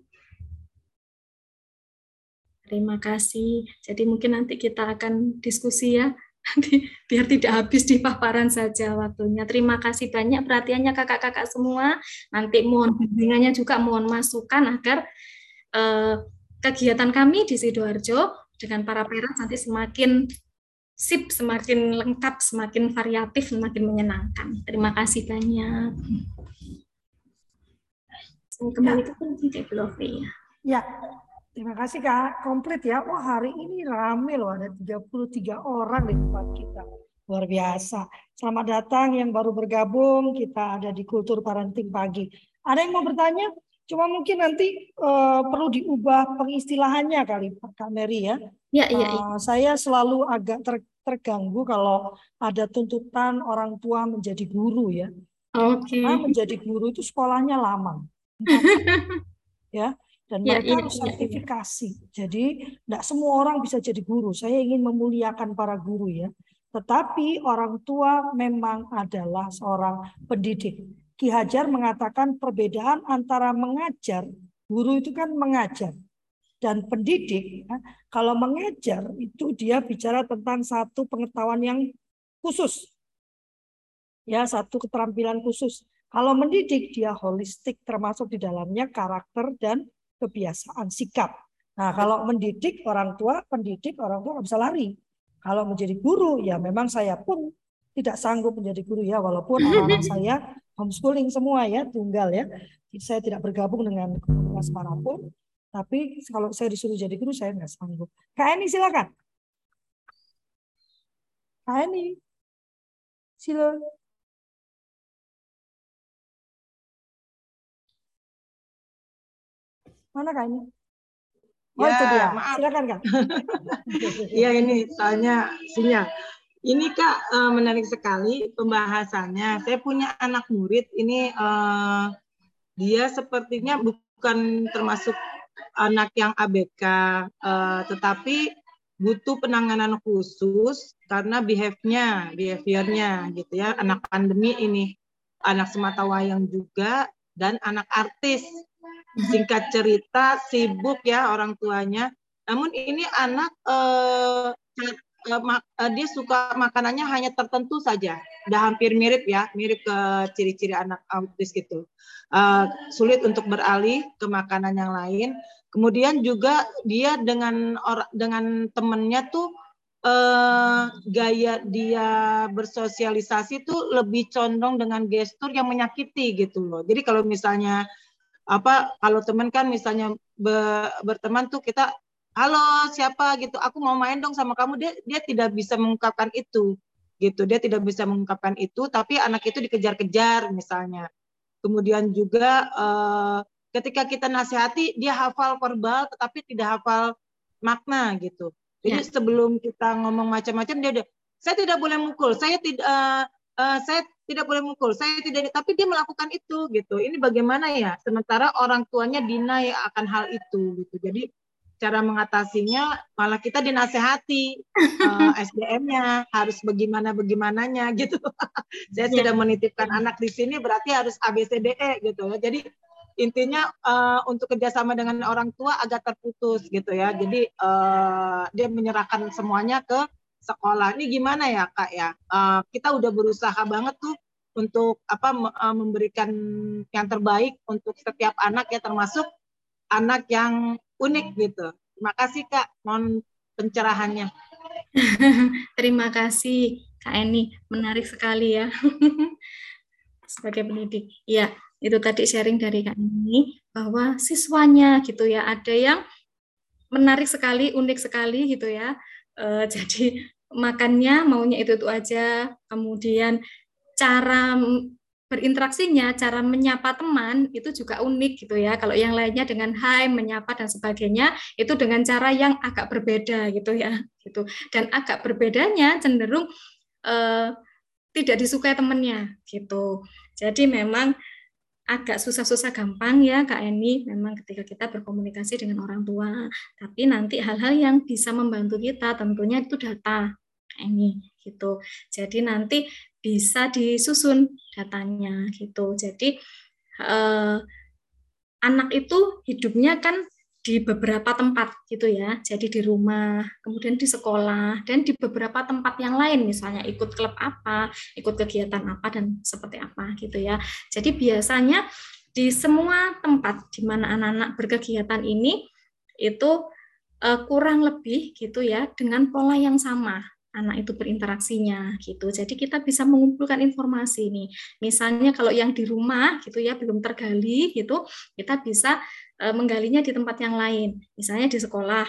Speaker 2: Terima kasih. Jadi mungkin nanti kita akan diskusi ya. Nanti biar tidak habis di paparan saja waktunya. Terima kasih banyak perhatiannya kakak-kakak semua. Nanti mohon bimbingannya juga mohon masukan agar eh, kegiatan kami di Sidoarjo dengan para parents nanti semakin sip semakin lengkap, semakin variatif, semakin menyenangkan. Terima kasih banyak. Kembali ke Cik
Speaker 1: Lovely ya. Ya, terima kasih Kak. Komplit ya. Wah hari ini rame loh, ada 33 orang di tempat kita. Luar biasa. Selamat datang yang baru bergabung. Kita ada di Kultur Parenting Pagi. Ada yang mau bertanya? Cuma mungkin nanti uh, perlu diubah pengistilahannya kali Kak Mary ya. Ya, iya, iya. Uh, saya selalu agak ter, terganggu kalau ada tuntutan orang tua menjadi guru ya. Oke. Okay. Karena menjadi guru itu sekolahnya lama. ya, dan ya, mereka ya, harus sertifikasi. Ya, ya. Jadi tidak semua orang bisa jadi guru. Saya ingin memuliakan para guru ya. Tetapi orang tua memang adalah seorang pendidik. Ki Hajar mengatakan perbedaan antara mengajar, guru itu kan mengajar, dan pendidik. Ya, kalau mengajar itu dia bicara tentang satu pengetahuan yang khusus, ya satu keterampilan khusus. Kalau mendidik dia holistik termasuk di dalamnya karakter dan kebiasaan sikap. Nah kalau mendidik orang tua, pendidik orang tua nggak bisa lari. Kalau menjadi guru ya memang saya pun tidak sanggup menjadi guru ya walaupun anak-anak saya homeschooling semua ya, tunggal ya. Saya tidak bergabung dengan komunitas mana pun, tapi kalau saya disuruh jadi guru saya nggak sanggup. Kak Eni silakan. Kak Eni, silakan. Mana Kak Eni? Oh ya, itu dia. Maaf. Silakan Kak.
Speaker 3: Iya ini soalnya sinyal. Ini Kak eh, menarik sekali pembahasannya. Saya punya anak murid ini uh, dia sepertinya bukan termasuk anak yang ABK, uh, tetapi butuh penanganan khusus karena behaviornya, behaviornya gitu ya. Anak pandemi ini, anak semata wayang juga dan anak artis singkat cerita sibuk ya orang tuanya. Namun ini anak eh, eh, dia suka makanannya hanya tertentu saja. Udah hampir mirip ya, mirip ke ciri-ciri anak autis gitu. Eh, sulit untuk beralih ke makanan yang lain. Kemudian juga dia dengan orang dengan temennya tuh eh, gaya dia bersosialisasi tuh lebih condong dengan gestur yang menyakiti gitu loh. Jadi kalau misalnya apa kalau teman kan misalnya be, berteman tuh kita halo siapa gitu aku mau main dong sama kamu dia dia tidak bisa mengungkapkan itu gitu dia tidak bisa mengungkapkan itu tapi anak itu dikejar-kejar misalnya kemudian juga eh, ketika kita nasihati dia hafal verbal tetapi tidak hafal makna gitu jadi ya. sebelum kita ngomong macam-macam dia udah saya tidak boleh mukul saya tidak uh, uh, saya tidak boleh mukul, saya tidak, tapi dia melakukan itu gitu. Ini bagaimana ya? Sementara orang tuanya deny akan hal itu gitu. Jadi cara mengatasinya malah kita dinasehati uh, eh, SDM-nya harus bagaimana bagaimananya gitu. saya sudah iya. menitipkan anak di sini berarti harus ABCDE gitu ya. Jadi intinya uh, untuk kerjasama dengan orang tua agak terputus gitu ya. Jadi uh, dia menyerahkan semuanya ke sekolah. Ini gimana ya kak ya? Uh, kita udah berusaha banget tuh untuk apa memberikan yang terbaik untuk setiap anak ya termasuk anak yang unik gitu. Terima kasih kak, mohon pencerahannya.
Speaker 2: Terima kasih kak Eni, menarik sekali ya sebagai pendidik. Ya, itu tadi sharing dari kak Eni bahwa siswanya gitu ya ada yang menarik sekali, unik sekali gitu ya. Uh, jadi makannya maunya itu itu aja kemudian cara berinteraksinya cara menyapa teman itu juga unik gitu ya. Kalau yang lainnya dengan hai menyapa dan sebagainya itu dengan cara yang agak berbeda gitu ya gitu. Dan agak berbedanya cenderung eh, tidak disukai temannya gitu. Jadi memang agak susah-susah gampang ya Kak Eni memang ketika kita berkomunikasi dengan orang tua. Tapi nanti hal-hal yang bisa membantu kita tentunya itu data Kak Eni gitu. Jadi nanti bisa disusun datanya gitu jadi eh, anak itu hidupnya kan di beberapa tempat gitu ya. Jadi di rumah, kemudian di sekolah dan di beberapa tempat yang lain misalnya ikut klub apa, ikut kegiatan apa dan seperti apa gitu ya. Jadi biasanya di semua tempat di mana anak-anak berkegiatan ini itu uh, kurang lebih gitu ya dengan pola yang sama anak itu berinteraksinya gitu. Jadi kita bisa mengumpulkan informasi nih. Misalnya kalau yang di rumah gitu ya belum tergali gitu, kita bisa e, menggalinya di tempat yang lain. Misalnya di sekolah.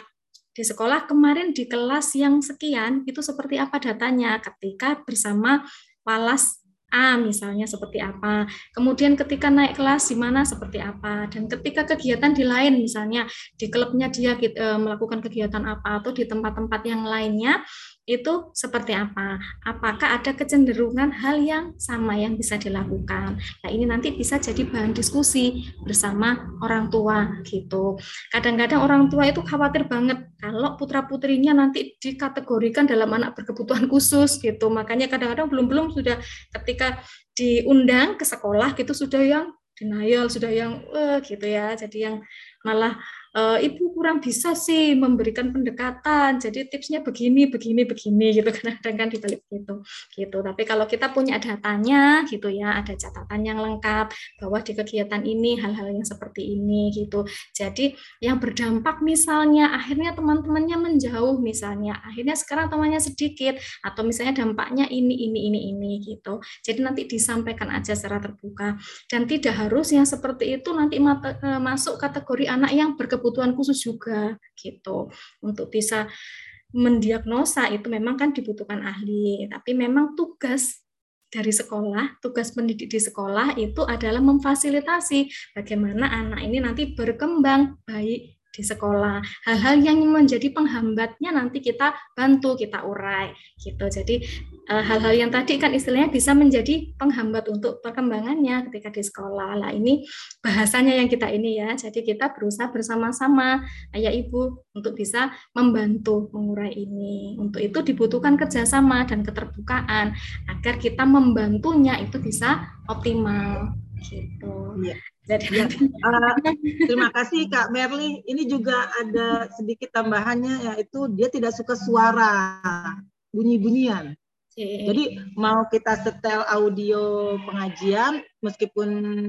Speaker 2: Di sekolah kemarin di kelas yang sekian itu seperti apa datanya ketika bersama Walas A misalnya seperti apa, kemudian ketika naik kelas di mana seperti apa, dan ketika kegiatan di lain misalnya di klubnya dia e, melakukan kegiatan apa atau di tempat-tempat yang lainnya itu seperti apa? Apakah ada kecenderungan hal yang sama yang bisa dilakukan? Nah, ini nanti bisa jadi bahan diskusi bersama orang tua gitu. Kadang-kadang orang tua itu khawatir banget kalau putra-putrinya nanti dikategorikan dalam anak berkebutuhan khusus gitu. Makanya kadang-kadang belum-belum sudah ketika diundang ke sekolah gitu sudah yang denial, sudah yang gitu ya. Jadi yang malah e, ibu kurang bisa sih memberikan pendekatan jadi tipsnya begini begini begini gitu kadang-kadang kan dibalik gitu gitu. Tapi kalau kita punya datanya gitu ya ada catatan yang lengkap bahwa di kegiatan ini hal-hal yang seperti ini gitu. Jadi yang berdampak misalnya akhirnya teman-temannya menjauh misalnya akhirnya sekarang temannya sedikit atau misalnya dampaknya ini ini ini ini gitu. Jadi nanti disampaikan aja secara terbuka. Dan tidak harus yang seperti itu nanti eh, masuk kategori anak yang berkebutuhan khusus juga gitu. Untuk bisa mendiagnosa itu memang kan dibutuhkan ahli. Tapi memang tugas dari sekolah, tugas pendidik di sekolah itu adalah memfasilitasi bagaimana anak ini nanti berkembang baik di sekolah. Hal-hal yang menjadi penghambatnya nanti kita bantu, kita urai gitu. Jadi eh, hal-hal yang tadi kan istilahnya bisa menjadi penghambat untuk perkembangannya ketika di sekolah. Lah ini bahasanya yang kita ini ya. Jadi kita berusaha bersama-sama ayah ibu untuk bisa membantu mengurai ini. Untuk itu dibutuhkan kerjasama dan keterbukaan agar kita membantunya itu bisa optimal gitu.
Speaker 3: Ya. Ya, uh, terima kasih Kak Merli. Ini juga ada sedikit tambahannya yaitu dia tidak suka suara bunyi-bunyian. Jadi mau kita setel audio pengajian meskipun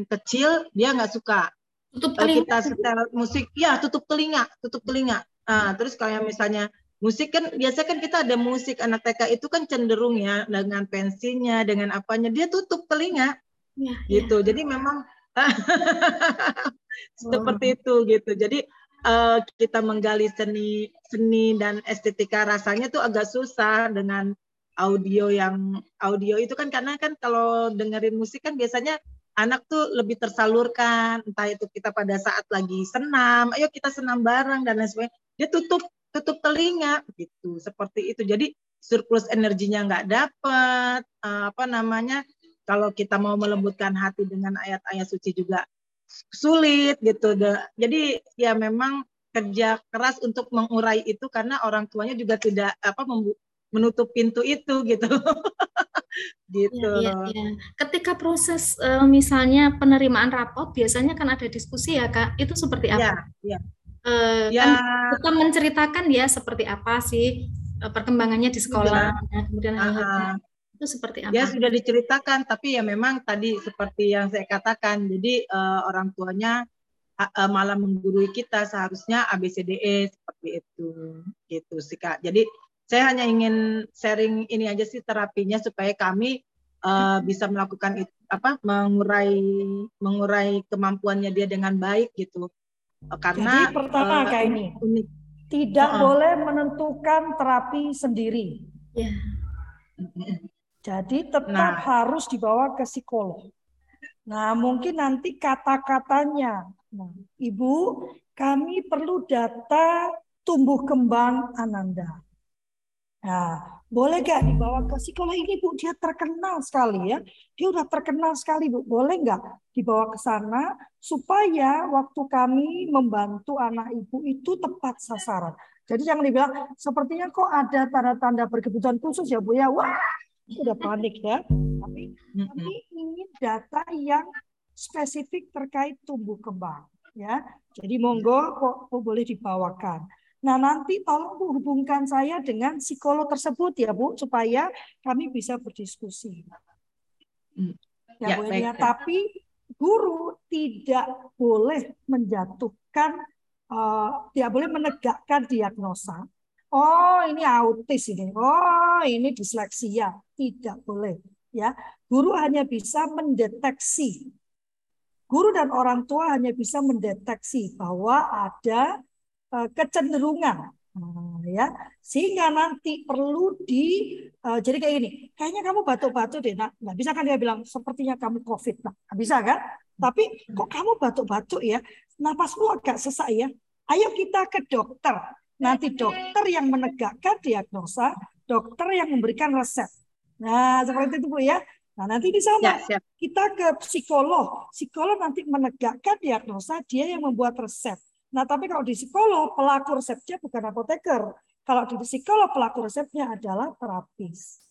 Speaker 3: kecil dia nggak suka. Tutup telinga. Kita setel musik, ya tutup telinga, tutup telinga. Nah, terus kayak misalnya musik kan biasa kan kita ada musik anak TK itu kan cenderung ya dengan pensinya, dengan apanya dia tutup telinga. Ya, gitu. Ya. Jadi memang seperti oh. itu gitu. Jadi uh, kita menggali seni seni dan estetika rasanya tuh agak susah dengan audio yang audio itu kan karena kan kalau dengerin musik kan biasanya anak tuh lebih tersalurkan entah itu kita pada saat lagi senam ayo kita senam bareng dan lain sebagainya dia tutup tutup telinga gitu seperti itu jadi surplus energinya nggak dapet uh, apa namanya kalau kita mau melembutkan hati dengan ayat-ayat suci juga sulit gitu. Jadi ya memang kerja keras untuk mengurai itu karena orang tuanya juga tidak apa menutup pintu itu gitu. gitu. Ya, ya,
Speaker 2: ya. Ketika proses uh, misalnya penerimaan rapot biasanya kan ada diskusi ya Kak. Itu seperti apa? Ya, ya. Uh, ya. Kan kita menceritakan ya seperti apa sih uh, perkembangannya di sekolah, ya. kemudian hal-hal itu seperti apa?
Speaker 3: Ya sudah diceritakan, tapi ya memang tadi seperti yang saya katakan, jadi uh, orang tuanya uh, malah menggurui kita seharusnya ABCDE seperti itu, gitu sih kak. Jadi saya hanya ingin sharing ini aja sih terapinya supaya kami uh, bisa melakukan itu apa mengurai mengurai kemampuannya dia dengan baik gitu.
Speaker 1: Uh, karena Jadi pertama uh, kayak ini unik. tidak uh -uh. boleh menentukan terapi sendiri. Ya. Jadi tetap nah. harus dibawa ke psikolog. Nah, mungkin nanti kata-katanya. Nah, Ibu, kami perlu data tumbuh kembang Ananda. Nah, boleh gak dibawa ke psikolog ini Bu? Dia terkenal sekali ya. Dia udah terkenal sekali Bu. Boleh nggak dibawa ke sana supaya waktu kami membantu anak ibu itu tepat sasaran. Jadi jangan dibilang sepertinya kok ada tanda-tanda berkebutuhan khusus ya Bu ya. Wah, sudah panik ya. Tapi kami ingin data yang spesifik terkait tumbuh kembang ya. Jadi monggo kok, kok boleh dibawakan. Nah nanti tolong Bu hubungkan saya dengan psikolog tersebut ya Bu supaya kami bisa berdiskusi. Hmm. Ya, ya Bu ya. Tapi guru tidak boleh menjatuhkan, uh, tidak boleh menegakkan diagnosa oh ini autis ini, oh ini disleksia. Tidak boleh. Ya, guru hanya bisa mendeteksi. Guru dan orang tua hanya bisa mendeteksi bahwa ada uh, kecenderungan. Nah, ya. Sehingga nanti perlu di uh, jadi kayak gini. Kayaknya kamu batuk-batuk deh nah nggak bisa kan dia bilang sepertinya kamu covid. Nah bisa kan? Tapi kok kamu batuk-batuk ya? Napasmu agak sesak ya? Ayo kita ke dokter Nanti dokter yang menegakkan diagnosa, dokter yang memberikan resep. Nah, seperti itu Bu ya. Nah, nanti di sana ya, kita ke psikolog. Psikolog nanti menegakkan diagnosa, dia yang membuat resep. Nah, tapi kalau di psikolog, pelaku resepnya bukan apoteker. Kalau di psikolog, pelaku resepnya adalah terapis.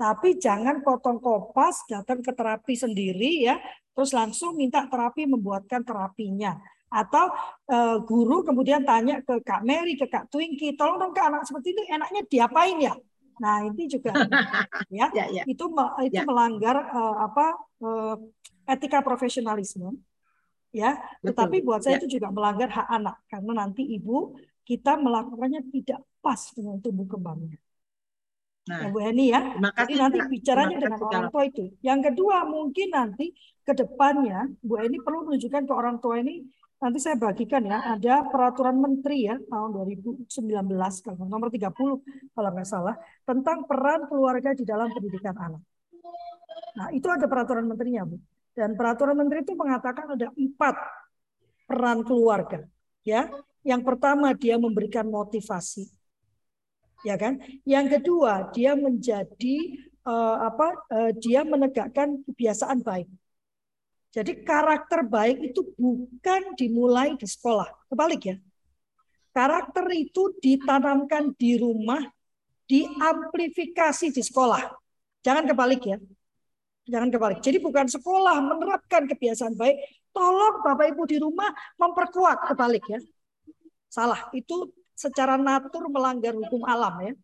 Speaker 1: Tapi jangan potong kopas, datang ke terapi sendiri ya, terus langsung minta terapi membuatkan terapinya. Atau uh, guru kemudian tanya ke Kak Mary, ke Kak Twinky, tolong dong ke anak seperti itu enaknya diapain ya? Nah, ini juga ya, ya, ya. itu itu ya. melanggar uh, apa uh, etika profesionalisme. Ya, Betul. tetapi buat saya ya. itu juga melanggar hak anak karena nanti ibu kita melakukannya tidak pas dengan tumbuh kembangnya. Nah, ya Bu Heni ya. Jadi nanti bicaranya dengan orang tua itu. Yang kedua mungkin nanti ke depannya Bu Heni perlu menunjukkan ke orang tua ini nanti saya bagikan ya ada peraturan menteri ya tahun 2019 kalau nomor 30 kalau nggak salah tentang peran keluarga di dalam pendidikan anak. Nah itu ada peraturan menterinya bu dan peraturan menteri itu mengatakan ada empat peran keluarga ya. Yang pertama dia memberikan motivasi ya kan. Yang kedua dia menjadi uh, apa uh, dia menegakkan kebiasaan baik jadi karakter baik itu bukan dimulai di sekolah. Kebalik ya. Karakter itu ditanamkan di rumah, diamplifikasi di sekolah. Jangan kebalik ya. Jangan kebalik. Jadi bukan sekolah menerapkan kebiasaan baik, tolong Bapak Ibu di rumah memperkuat kebalik ya. Salah. Itu secara natur melanggar hukum alam ya.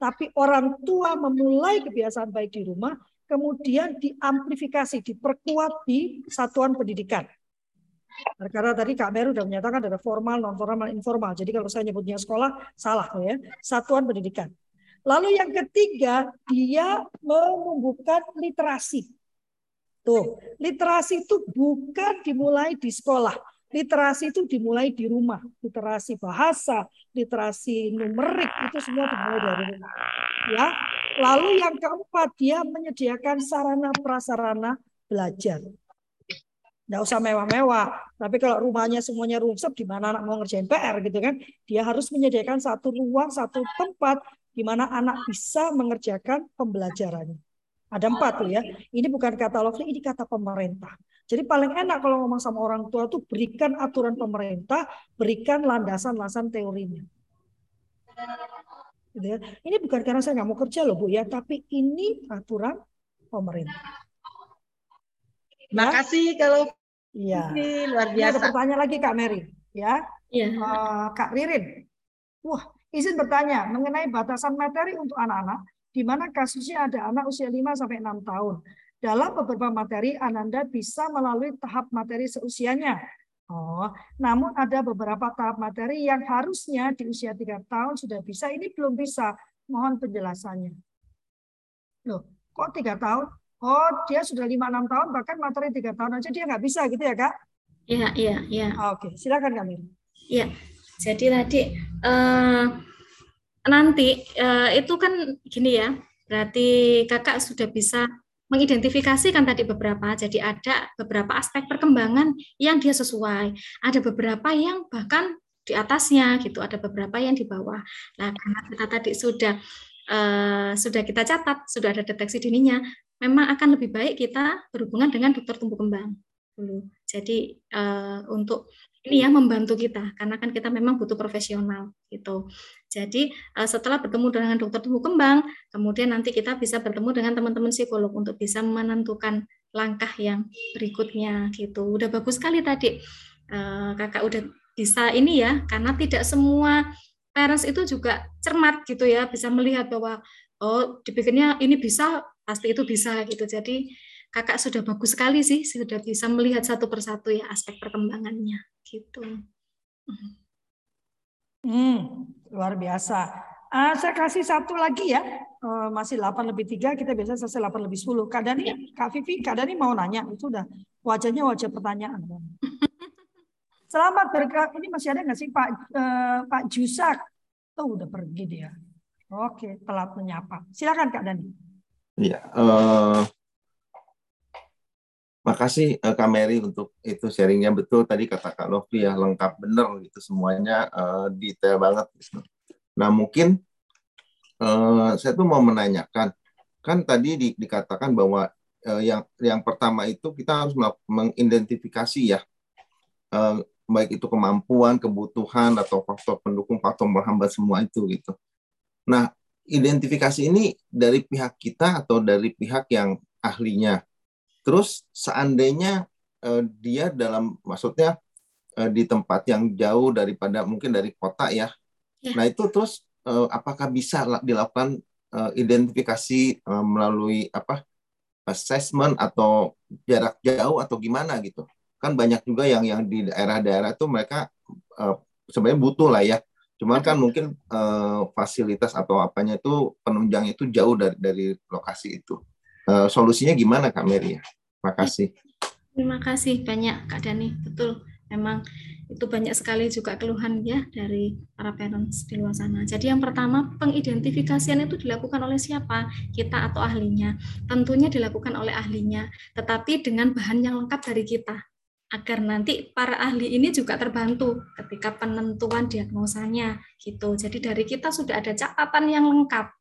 Speaker 1: Tapi orang tua memulai kebiasaan baik di rumah, kemudian diamplifikasi, diperkuat di satuan pendidikan. Karena tadi Kak Meru sudah menyatakan ada formal, non formal, informal. Jadi kalau saya nyebutnya sekolah salah ya. Satuan pendidikan. Lalu yang ketiga dia menumbuhkan literasi. Tuh, literasi itu bukan dimulai di sekolah. Literasi itu dimulai di rumah. Literasi bahasa, literasi numerik itu semua dimulai dari rumah. Ya, Lalu yang keempat, dia menyediakan sarana prasarana belajar. Tidak usah mewah-mewah. Tapi kalau rumahnya semuanya rusak, di mana anak mau ngerjain PR gitu kan. Dia harus menyediakan satu ruang, satu tempat di mana anak bisa mengerjakan pembelajarannya. Ada empat tuh ya. Ini bukan kata Lovely, ini kata pemerintah. Jadi paling enak kalau ngomong sama orang tua tuh berikan aturan pemerintah, berikan landasan-landasan teorinya. Gitu ya. Ini bukan karena saya nggak mau kerja loh Bu ya, tapi ini aturan pemerintah.
Speaker 3: Makasih kalau
Speaker 1: Iya. Luar biasa. Ini ada pertanyaan lagi Kak Mary, ya. Iya. Uh, Kak Ririn. Wah, izin bertanya mengenai batasan materi untuk anak-anak di mana kasusnya ada anak usia 5 sampai 6 tahun. Dalam beberapa materi Ananda bisa melalui tahap materi seusianya Oh, namun ada beberapa tahap materi yang harusnya di usia tiga tahun sudah bisa, ini belum bisa. Mohon penjelasannya. Loh, kok tiga tahun? Oh, dia sudah lima enam tahun, bahkan materi tiga tahun aja dia nggak bisa gitu ya, Kak?
Speaker 2: Iya, iya, iya.
Speaker 1: Oke, silakan Kak Miri.
Speaker 2: Iya, jadi tadi uh, nanti uh, itu kan gini ya, berarti kakak sudah bisa mengidentifikasikan tadi beberapa. Jadi ada beberapa aspek perkembangan yang dia sesuai, ada beberapa yang bahkan di atasnya gitu, ada beberapa yang di bawah. Nah, karena kita tadi sudah uh, sudah kita catat, sudah ada deteksi dininya, memang akan lebih baik kita berhubungan dengan dokter tumbuh kembang dulu. Jadi uh, untuk ini ya membantu kita karena kan kita memang butuh profesional gitu. Jadi uh, setelah bertemu dengan dokter tumbuh kembang, kemudian nanti kita bisa bertemu dengan teman-teman psikolog untuk bisa menentukan langkah yang berikutnya gitu. Udah bagus sekali tadi uh, kakak udah bisa ini ya karena tidak semua parents itu juga cermat gitu ya bisa melihat bahwa oh dipikirnya ini bisa pasti itu bisa gitu. Jadi kakak sudah bagus sekali sih, sudah bisa melihat satu persatu ya aspek perkembangannya gitu.
Speaker 1: Hmm, luar biasa. Uh, saya kasih satu lagi ya, uh, masih 8 lebih 3, kita biasa selesai 8 lebih 10. Kak Dani, Kak Vivi, Kak Dani mau nanya, itu udah wajahnya wajah pertanyaan. Selamat berkat, ini masih ada nggak sih Pak uh, Pak Jusak? Oh udah pergi dia. Oke, telat menyapa. Silakan Kak Dani.
Speaker 4: Iya, uh, Makasih uh, Kak Mary untuk itu sharingnya betul tadi kata Kak Lofi ya lengkap bener gitu semuanya uh, detail banget. Gitu. Nah mungkin uh, saya tuh mau menanyakan kan tadi di, dikatakan bahwa uh, yang yang pertama itu kita harus mengidentifikasi ya uh, baik itu kemampuan, kebutuhan atau faktor pendukung, faktor menghambat semua itu gitu. Nah identifikasi ini dari pihak kita atau dari pihak yang ahlinya Terus seandainya uh, dia dalam maksudnya uh, di tempat yang jauh daripada mungkin dari kota ya. ya. Nah itu terus uh, apakah bisa dilakukan uh, identifikasi uh, melalui apa assessment atau jarak jauh atau gimana gitu? Kan banyak juga yang yang di daerah-daerah itu mereka uh, sebenarnya butuh lah ya. Cuman kan mungkin uh, fasilitas atau apanya itu penunjang itu jauh dari dari lokasi itu. Uh, solusinya gimana Kak Mary? Terima kasih.
Speaker 2: Terima kasih banyak Kak Dani. Betul, memang itu banyak sekali juga keluhan ya dari para parents di luar sana. Jadi yang pertama pengidentifikasian itu dilakukan oleh siapa? Kita atau ahlinya. Tentunya dilakukan oleh ahlinya, tetapi dengan bahan yang lengkap dari kita agar nanti para ahli ini juga terbantu ketika penentuan diagnosanya gitu. Jadi dari kita sudah ada catatan yang lengkap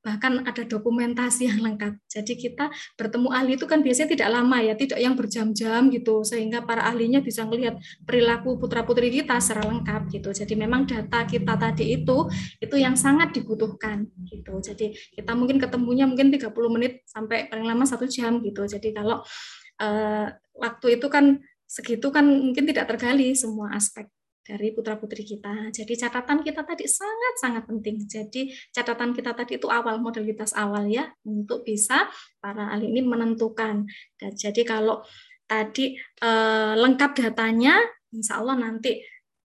Speaker 2: bahkan ada dokumentasi yang lengkap. Jadi kita bertemu ahli itu kan biasanya tidak lama ya, tidak yang berjam-jam gitu, sehingga para ahlinya bisa melihat perilaku putra-putri kita secara lengkap gitu. Jadi memang data kita tadi itu itu yang sangat dibutuhkan gitu. Jadi kita mungkin ketemunya mungkin 30 menit sampai paling lama satu jam gitu. Jadi kalau eh, waktu itu kan segitu kan mungkin tidak tergali semua aspek dari putra-putri kita. Jadi catatan kita tadi sangat-sangat penting. Jadi catatan kita tadi itu awal modalitas awal ya untuk bisa para ahli ini menentukan. Dan jadi kalau tadi eh, lengkap datanya, insya Allah nanti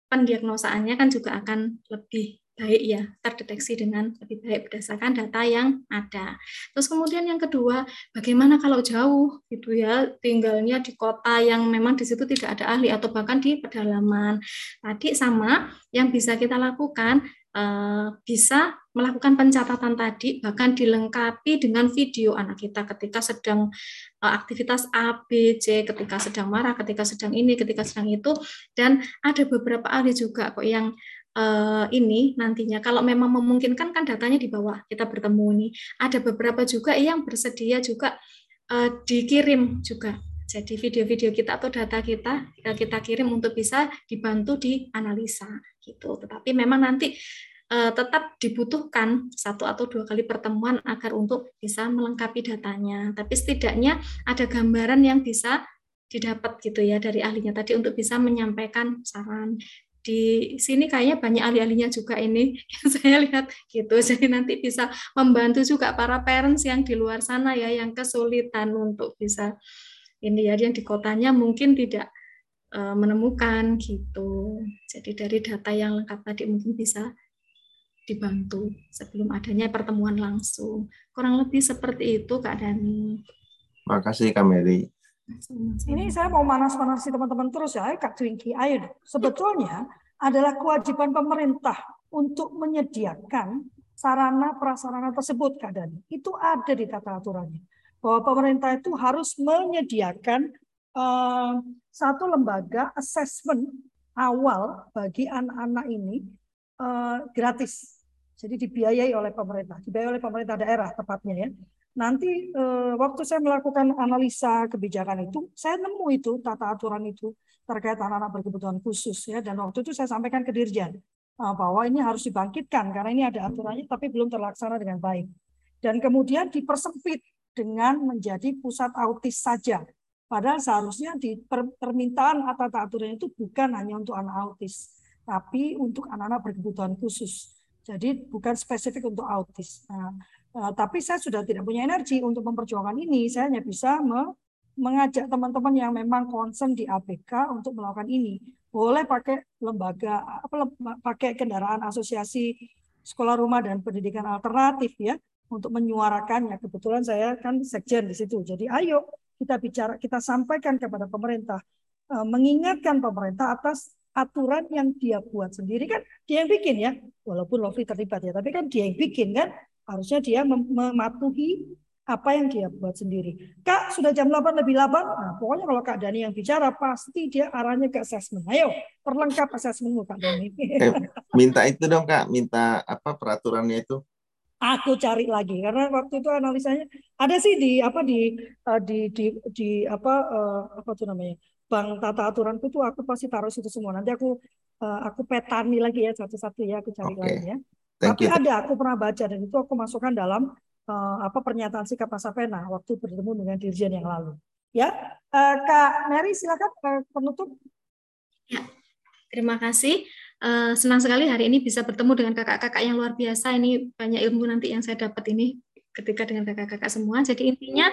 Speaker 2: pendiagnosaannya kan juga akan lebih baik ya terdeteksi dengan lebih baik berdasarkan data yang ada. Terus kemudian yang kedua, bagaimana kalau jauh gitu ya tinggalnya di kota yang memang di situ tidak ada ahli atau bahkan di pedalaman. Tadi sama yang bisa kita lakukan eh, bisa melakukan pencatatan tadi bahkan dilengkapi dengan video anak kita ketika sedang eh, aktivitas A, B, C, ketika sedang marah, ketika sedang ini, ketika sedang itu dan ada beberapa ahli juga kok yang uh, ini nantinya. Kalau memang memungkinkan kan datanya di bawah kita bertemu ini. Ada beberapa juga yang bersedia juga uh, dikirim juga. Jadi video-video kita atau data kita kita kirim untuk bisa dibantu dianalisa gitu. Tetapi memang nanti uh, tetap dibutuhkan satu atau dua kali pertemuan agar untuk bisa melengkapi datanya. Tapi setidaknya ada gambaran yang bisa didapat gitu ya dari ahlinya tadi untuk bisa menyampaikan saran di sini kayaknya banyak ahli-ahlinya juga ini yang saya lihat gitu. Jadi nanti bisa membantu juga para parents yang di luar sana ya yang kesulitan untuk bisa ini ya yang di kotanya mungkin tidak uh, menemukan gitu. Jadi dari data yang lengkap tadi mungkin bisa dibantu sebelum adanya pertemuan langsung. Kurang lebih seperti itu Dani.
Speaker 4: Makasih Mary.
Speaker 1: Ini saya mau manas-manasi teman-teman terus ya, Kak Twinkie. Ayo, sebetulnya adalah kewajiban pemerintah untuk menyediakan sarana prasarana tersebut, Kak Dani. Itu ada di tata aturannya. Bahwa pemerintah itu harus menyediakan uh, satu lembaga assessment awal bagi anak-anak ini uh, gratis. Jadi dibiayai oleh pemerintah, dibiayai oleh pemerintah daerah tepatnya ya nanti eh, waktu saya melakukan analisa kebijakan itu, saya nemu itu tata aturan itu terkait anak-anak berkebutuhan khusus ya. Dan waktu itu saya sampaikan ke Dirjen eh, bahwa ini harus dibangkitkan karena ini ada aturannya tapi belum terlaksana dengan baik. Dan kemudian dipersempit dengan menjadi pusat autis saja. Padahal seharusnya di permintaan tata aturan itu bukan hanya untuk anak autis, tapi untuk anak-anak berkebutuhan khusus. Jadi bukan spesifik untuk autis. Nah, Uh, tapi saya sudah tidak punya energi untuk memperjuangkan ini. Saya hanya bisa me mengajak teman-teman yang memang concern di APK untuk melakukan ini. Boleh pakai lembaga, apa, pakai kendaraan asosiasi sekolah rumah dan pendidikan alternatif ya untuk menyuarakannya. Kebetulan saya kan sekjen di situ. Jadi ayo kita bicara, kita sampaikan kepada pemerintah, uh, mengingatkan pemerintah atas aturan yang dia buat sendiri kan dia yang bikin ya walaupun Lovely terlibat ya tapi kan dia yang bikin kan harusnya dia mematuhi apa yang dia buat sendiri. Kak, sudah jam 8 lebih 8. Nah, pokoknya kalau Kak Dani yang bicara, pasti dia arahnya ke assessment. Ayo, perlengkap assessmentmu Kak Dani.
Speaker 4: Eh, minta itu dong Kak, minta apa peraturannya itu?
Speaker 1: Aku cari lagi karena waktu itu analisanya ada sih di apa di uh, di di di apa uh, apa tuh namanya bank tata aturanku tuh aku pasti taruh situ semua. Nanti aku aku petani lagi ya satu-satu ya aku cari okay. lagi ya. Thank Tapi you. ada, aku pernah baca dan itu aku masukkan dalam uh, apa pernyataan sikap Pasapena waktu bertemu dengan Dirjen yang lalu. Ya, uh, Kak Mary silakan uh, penutup.
Speaker 2: Ya, terima kasih. Uh, senang sekali hari ini bisa bertemu dengan kakak-kakak yang luar biasa. Ini banyak ilmu nanti yang saya dapat ini ketika dengan kakak-kakak semua. Jadi intinya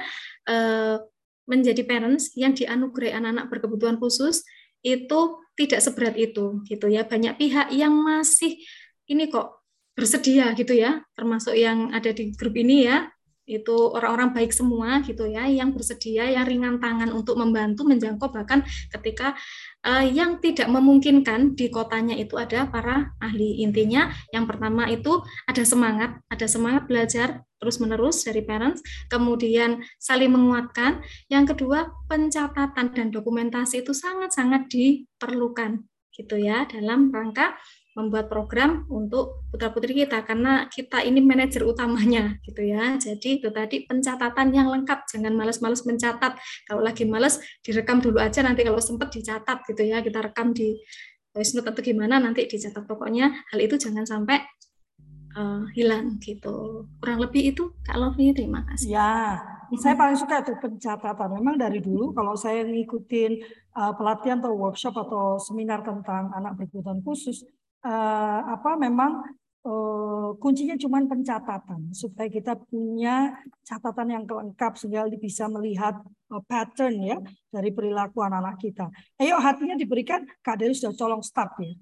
Speaker 2: uh, menjadi parents yang dianugerahi anak-anak berkebutuhan khusus itu tidak seberat itu gitu ya. Banyak pihak yang masih ini kok bersedia gitu ya, termasuk yang ada di grup ini ya, itu orang-orang baik semua gitu ya yang bersedia yang ringan tangan untuk membantu menjangkau bahkan ketika uh, yang tidak memungkinkan di kotanya itu ada para ahli. Intinya yang pertama itu ada semangat ada semangat belajar terus menerus dari parents kemudian saling menguatkan. Yang kedua pencatatan dan dokumentasi itu sangat-sangat diperlukan gitu ya dalam rangka membuat program untuk putra-putri kita karena kita ini manajer utamanya gitu ya. Jadi itu tadi pencatatan yang lengkap, jangan males-males mencatat. Kalau lagi males direkam dulu aja nanti kalau sempat dicatat gitu ya. Kita rekam di voice note atau gimana nanti dicatat pokoknya hal itu jangan sampai uh, hilang gitu. Kurang lebih itu Kak Lovi, terima kasih.
Speaker 1: Ya, saya paling suka itu pencatatan. Memang dari dulu kalau saya ngikutin uh, pelatihan atau workshop atau seminar tentang anak berkebutuhan khusus, uh, apa memang uh, kuncinya cuma pencatatan supaya kita punya catatan yang lengkap sehingga bisa melihat uh, pattern ya dari perilaku anak-anak kita. Ayo hatinya diberikan Kak sudah colong start ya.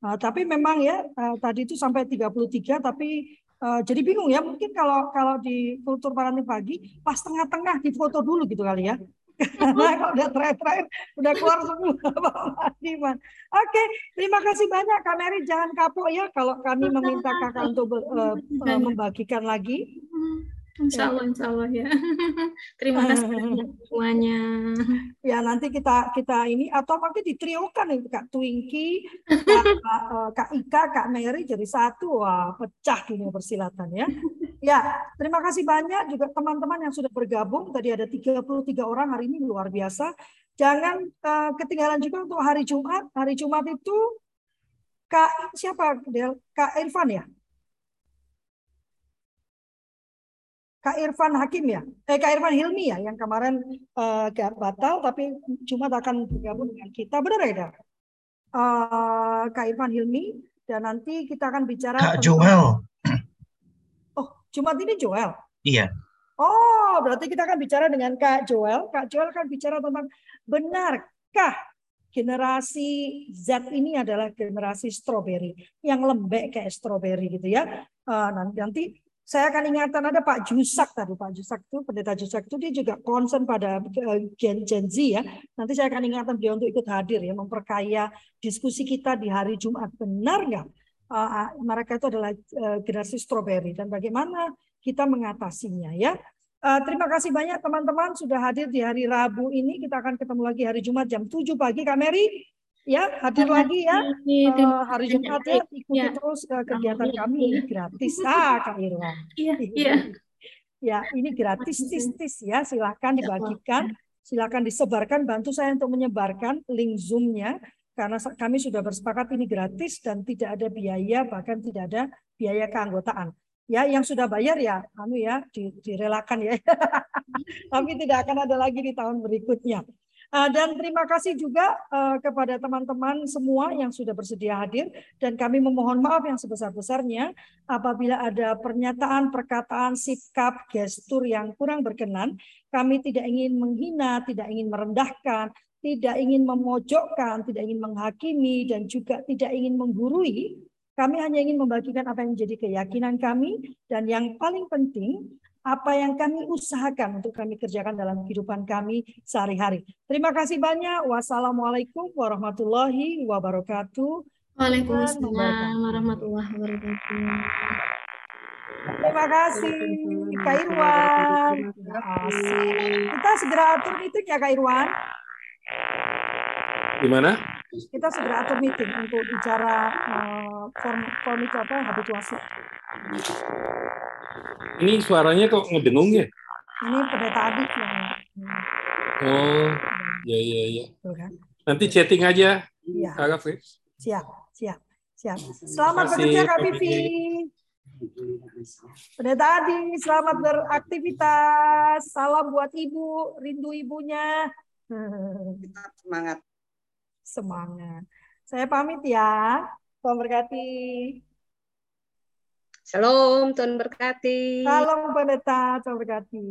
Speaker 1: Uh, tapi memang ya uh, tadi itu sampai 33 tapi uh, jadi bingung ya mungkin kalau kalau di kultur parenting pagi pas tengah-tengah di foto dulu gitu kali ya karena kalau udah terakhir-terakhir udah keluar semua Pak Diman. Oke, terima kasih banyak Kak Mary. Jangan kapok ya kalau kami meminta kakak untuk uh, uh, membagikan lagi.
Speaker 2: Insya Allah, insya Allah ya. Terima kasih semuanya.
Speaker 1: Ya nanti kita kita ini atau mungkin ditriokan itu Kak Twinky, Kak, uh, Kak Ika, Kak Mary jadi satu, wah pecah dunia persilatan ya. Ya, terima kasih banyak juga teman-teman yang sudah bergabung. Tadi ada 33 orang hari ini luar biasa. Jangan uh, ketinggalan juga untuk hari Jumat. Hari Jumat itu Kak siapa? Kak Irfan ya? Kak Irfan Hakim ya, eh Kak Irfan Hilmi ya, yang kemarin uh, gak batal tapi Jumat akan bergabung dengan kita, benar ya Kak? Uh, Kak Irfan Hilmi dan nanti kita akan bicara.
Speaker 5: Kak tentang... Joel.
Speaker 1: Oh, Jumat ini Joel.
Speaker 5: Iya.
Speaker 1: Oh, berarti kita akan bicara dengan Kak Joel. Kak Joel akan bicara tentang benarkah generasi Z ini adalah generasi stroberi yang lembek kayak stroberi gitu ya. Uh, nanti saya akan ingatkan ada Pak Jusak tadi. Pak Jusak itu, pendeta Jusak itu dia juga concern pada eh, Gen, Gen Z ya. Nanti saya akan ingatkan beliau untuk ikut hadir ya, memperkaya diskusi kita di hari Jumat. Benar nggak uh, mereka itu adalah uh, generasi stroberi dan bagaimana kita mengatasinya ya. Uh, terima kasih banyak teman-teman sudah hadir di hari Rabu ini. Kita akan ketemu lagi hari Jumat jam 7 pagi. Kak Mary, ya hadir lagi ya. uh, hari Jumat ya ikuti ya. terus uh, kegiatan kami. Ini gratis ah Kak Irwan.
Speaker 2: Iya iya.
Speaker 1: ya ini gratis tis tis ya. Silahkan ya, dibagikan. Silahkan disebarkan. Bantu saya untuk menyebarkan link zoomnya. Karena kami sudah bersepakat ini gratis dan tidak ada biaya bahkan tidak ada biaya keanggotaan. Ya yang sudah bayar ya kami ya direlakan ya. Tapi tidak akan ada lagi di tahun berikutnya dan terima kasih juga eh, kepada teman-teman semua yang sudah bersedia hadir dan kami memohon maaf yang sebesar-besarnya apabila ada pernyataan, perkataan, sikap, gestur yang kurang berkenan. Kami tidak ingin menghina, tidak ingin merendahkan, tidak ingin memojokkan, tidak ingin menghakimi dan juga tidak ingin menggurui. Kami hanya ingin membagikan apa yang menjadi keyakinan kami dan yang paling penting apa yang kami usahakan untuk kami kerjakan dalam kehidupan kami sehari-hari. Terima kasih banyak. Wassalamualaikum warahmatullahi wabarakatuh.
Speaker 2: Waalaikumsalam warahmatullahi wabarakatuh.
Speaker 1: Terima kasih Kak Irwan. Kita segera atur meeting ya Kak Irwan.
Speaker 6: Gimana?
Speaker 1: Kita segera atur meeting untuk bicara uh, form, form itu apa habituasi.
Speaker 6: Ini suaranya kok ngedengung ya?
Speaker 1: Ini pendeta Adit ya.
Speaker 6: Oh, ya ya ya. Kan? Nanti chatting aja.
Speaker 1: Iya.
Speaker 6: Kak
Speaker 1: Siap, siap, siap. Selamat bekerja Kak Vivi. Pendeta Adi, selamat beraktivitas. Salam buat ibu, rindu ibunya.
Speaker 3: Kita semangat.
Speaker 1: Semangat. Saya pamit ya. Tuhan berkati.
Speaker 5: Shalom, Tuhan berkati.
Speaker 1: Salam pendeta, Tuhan berkati.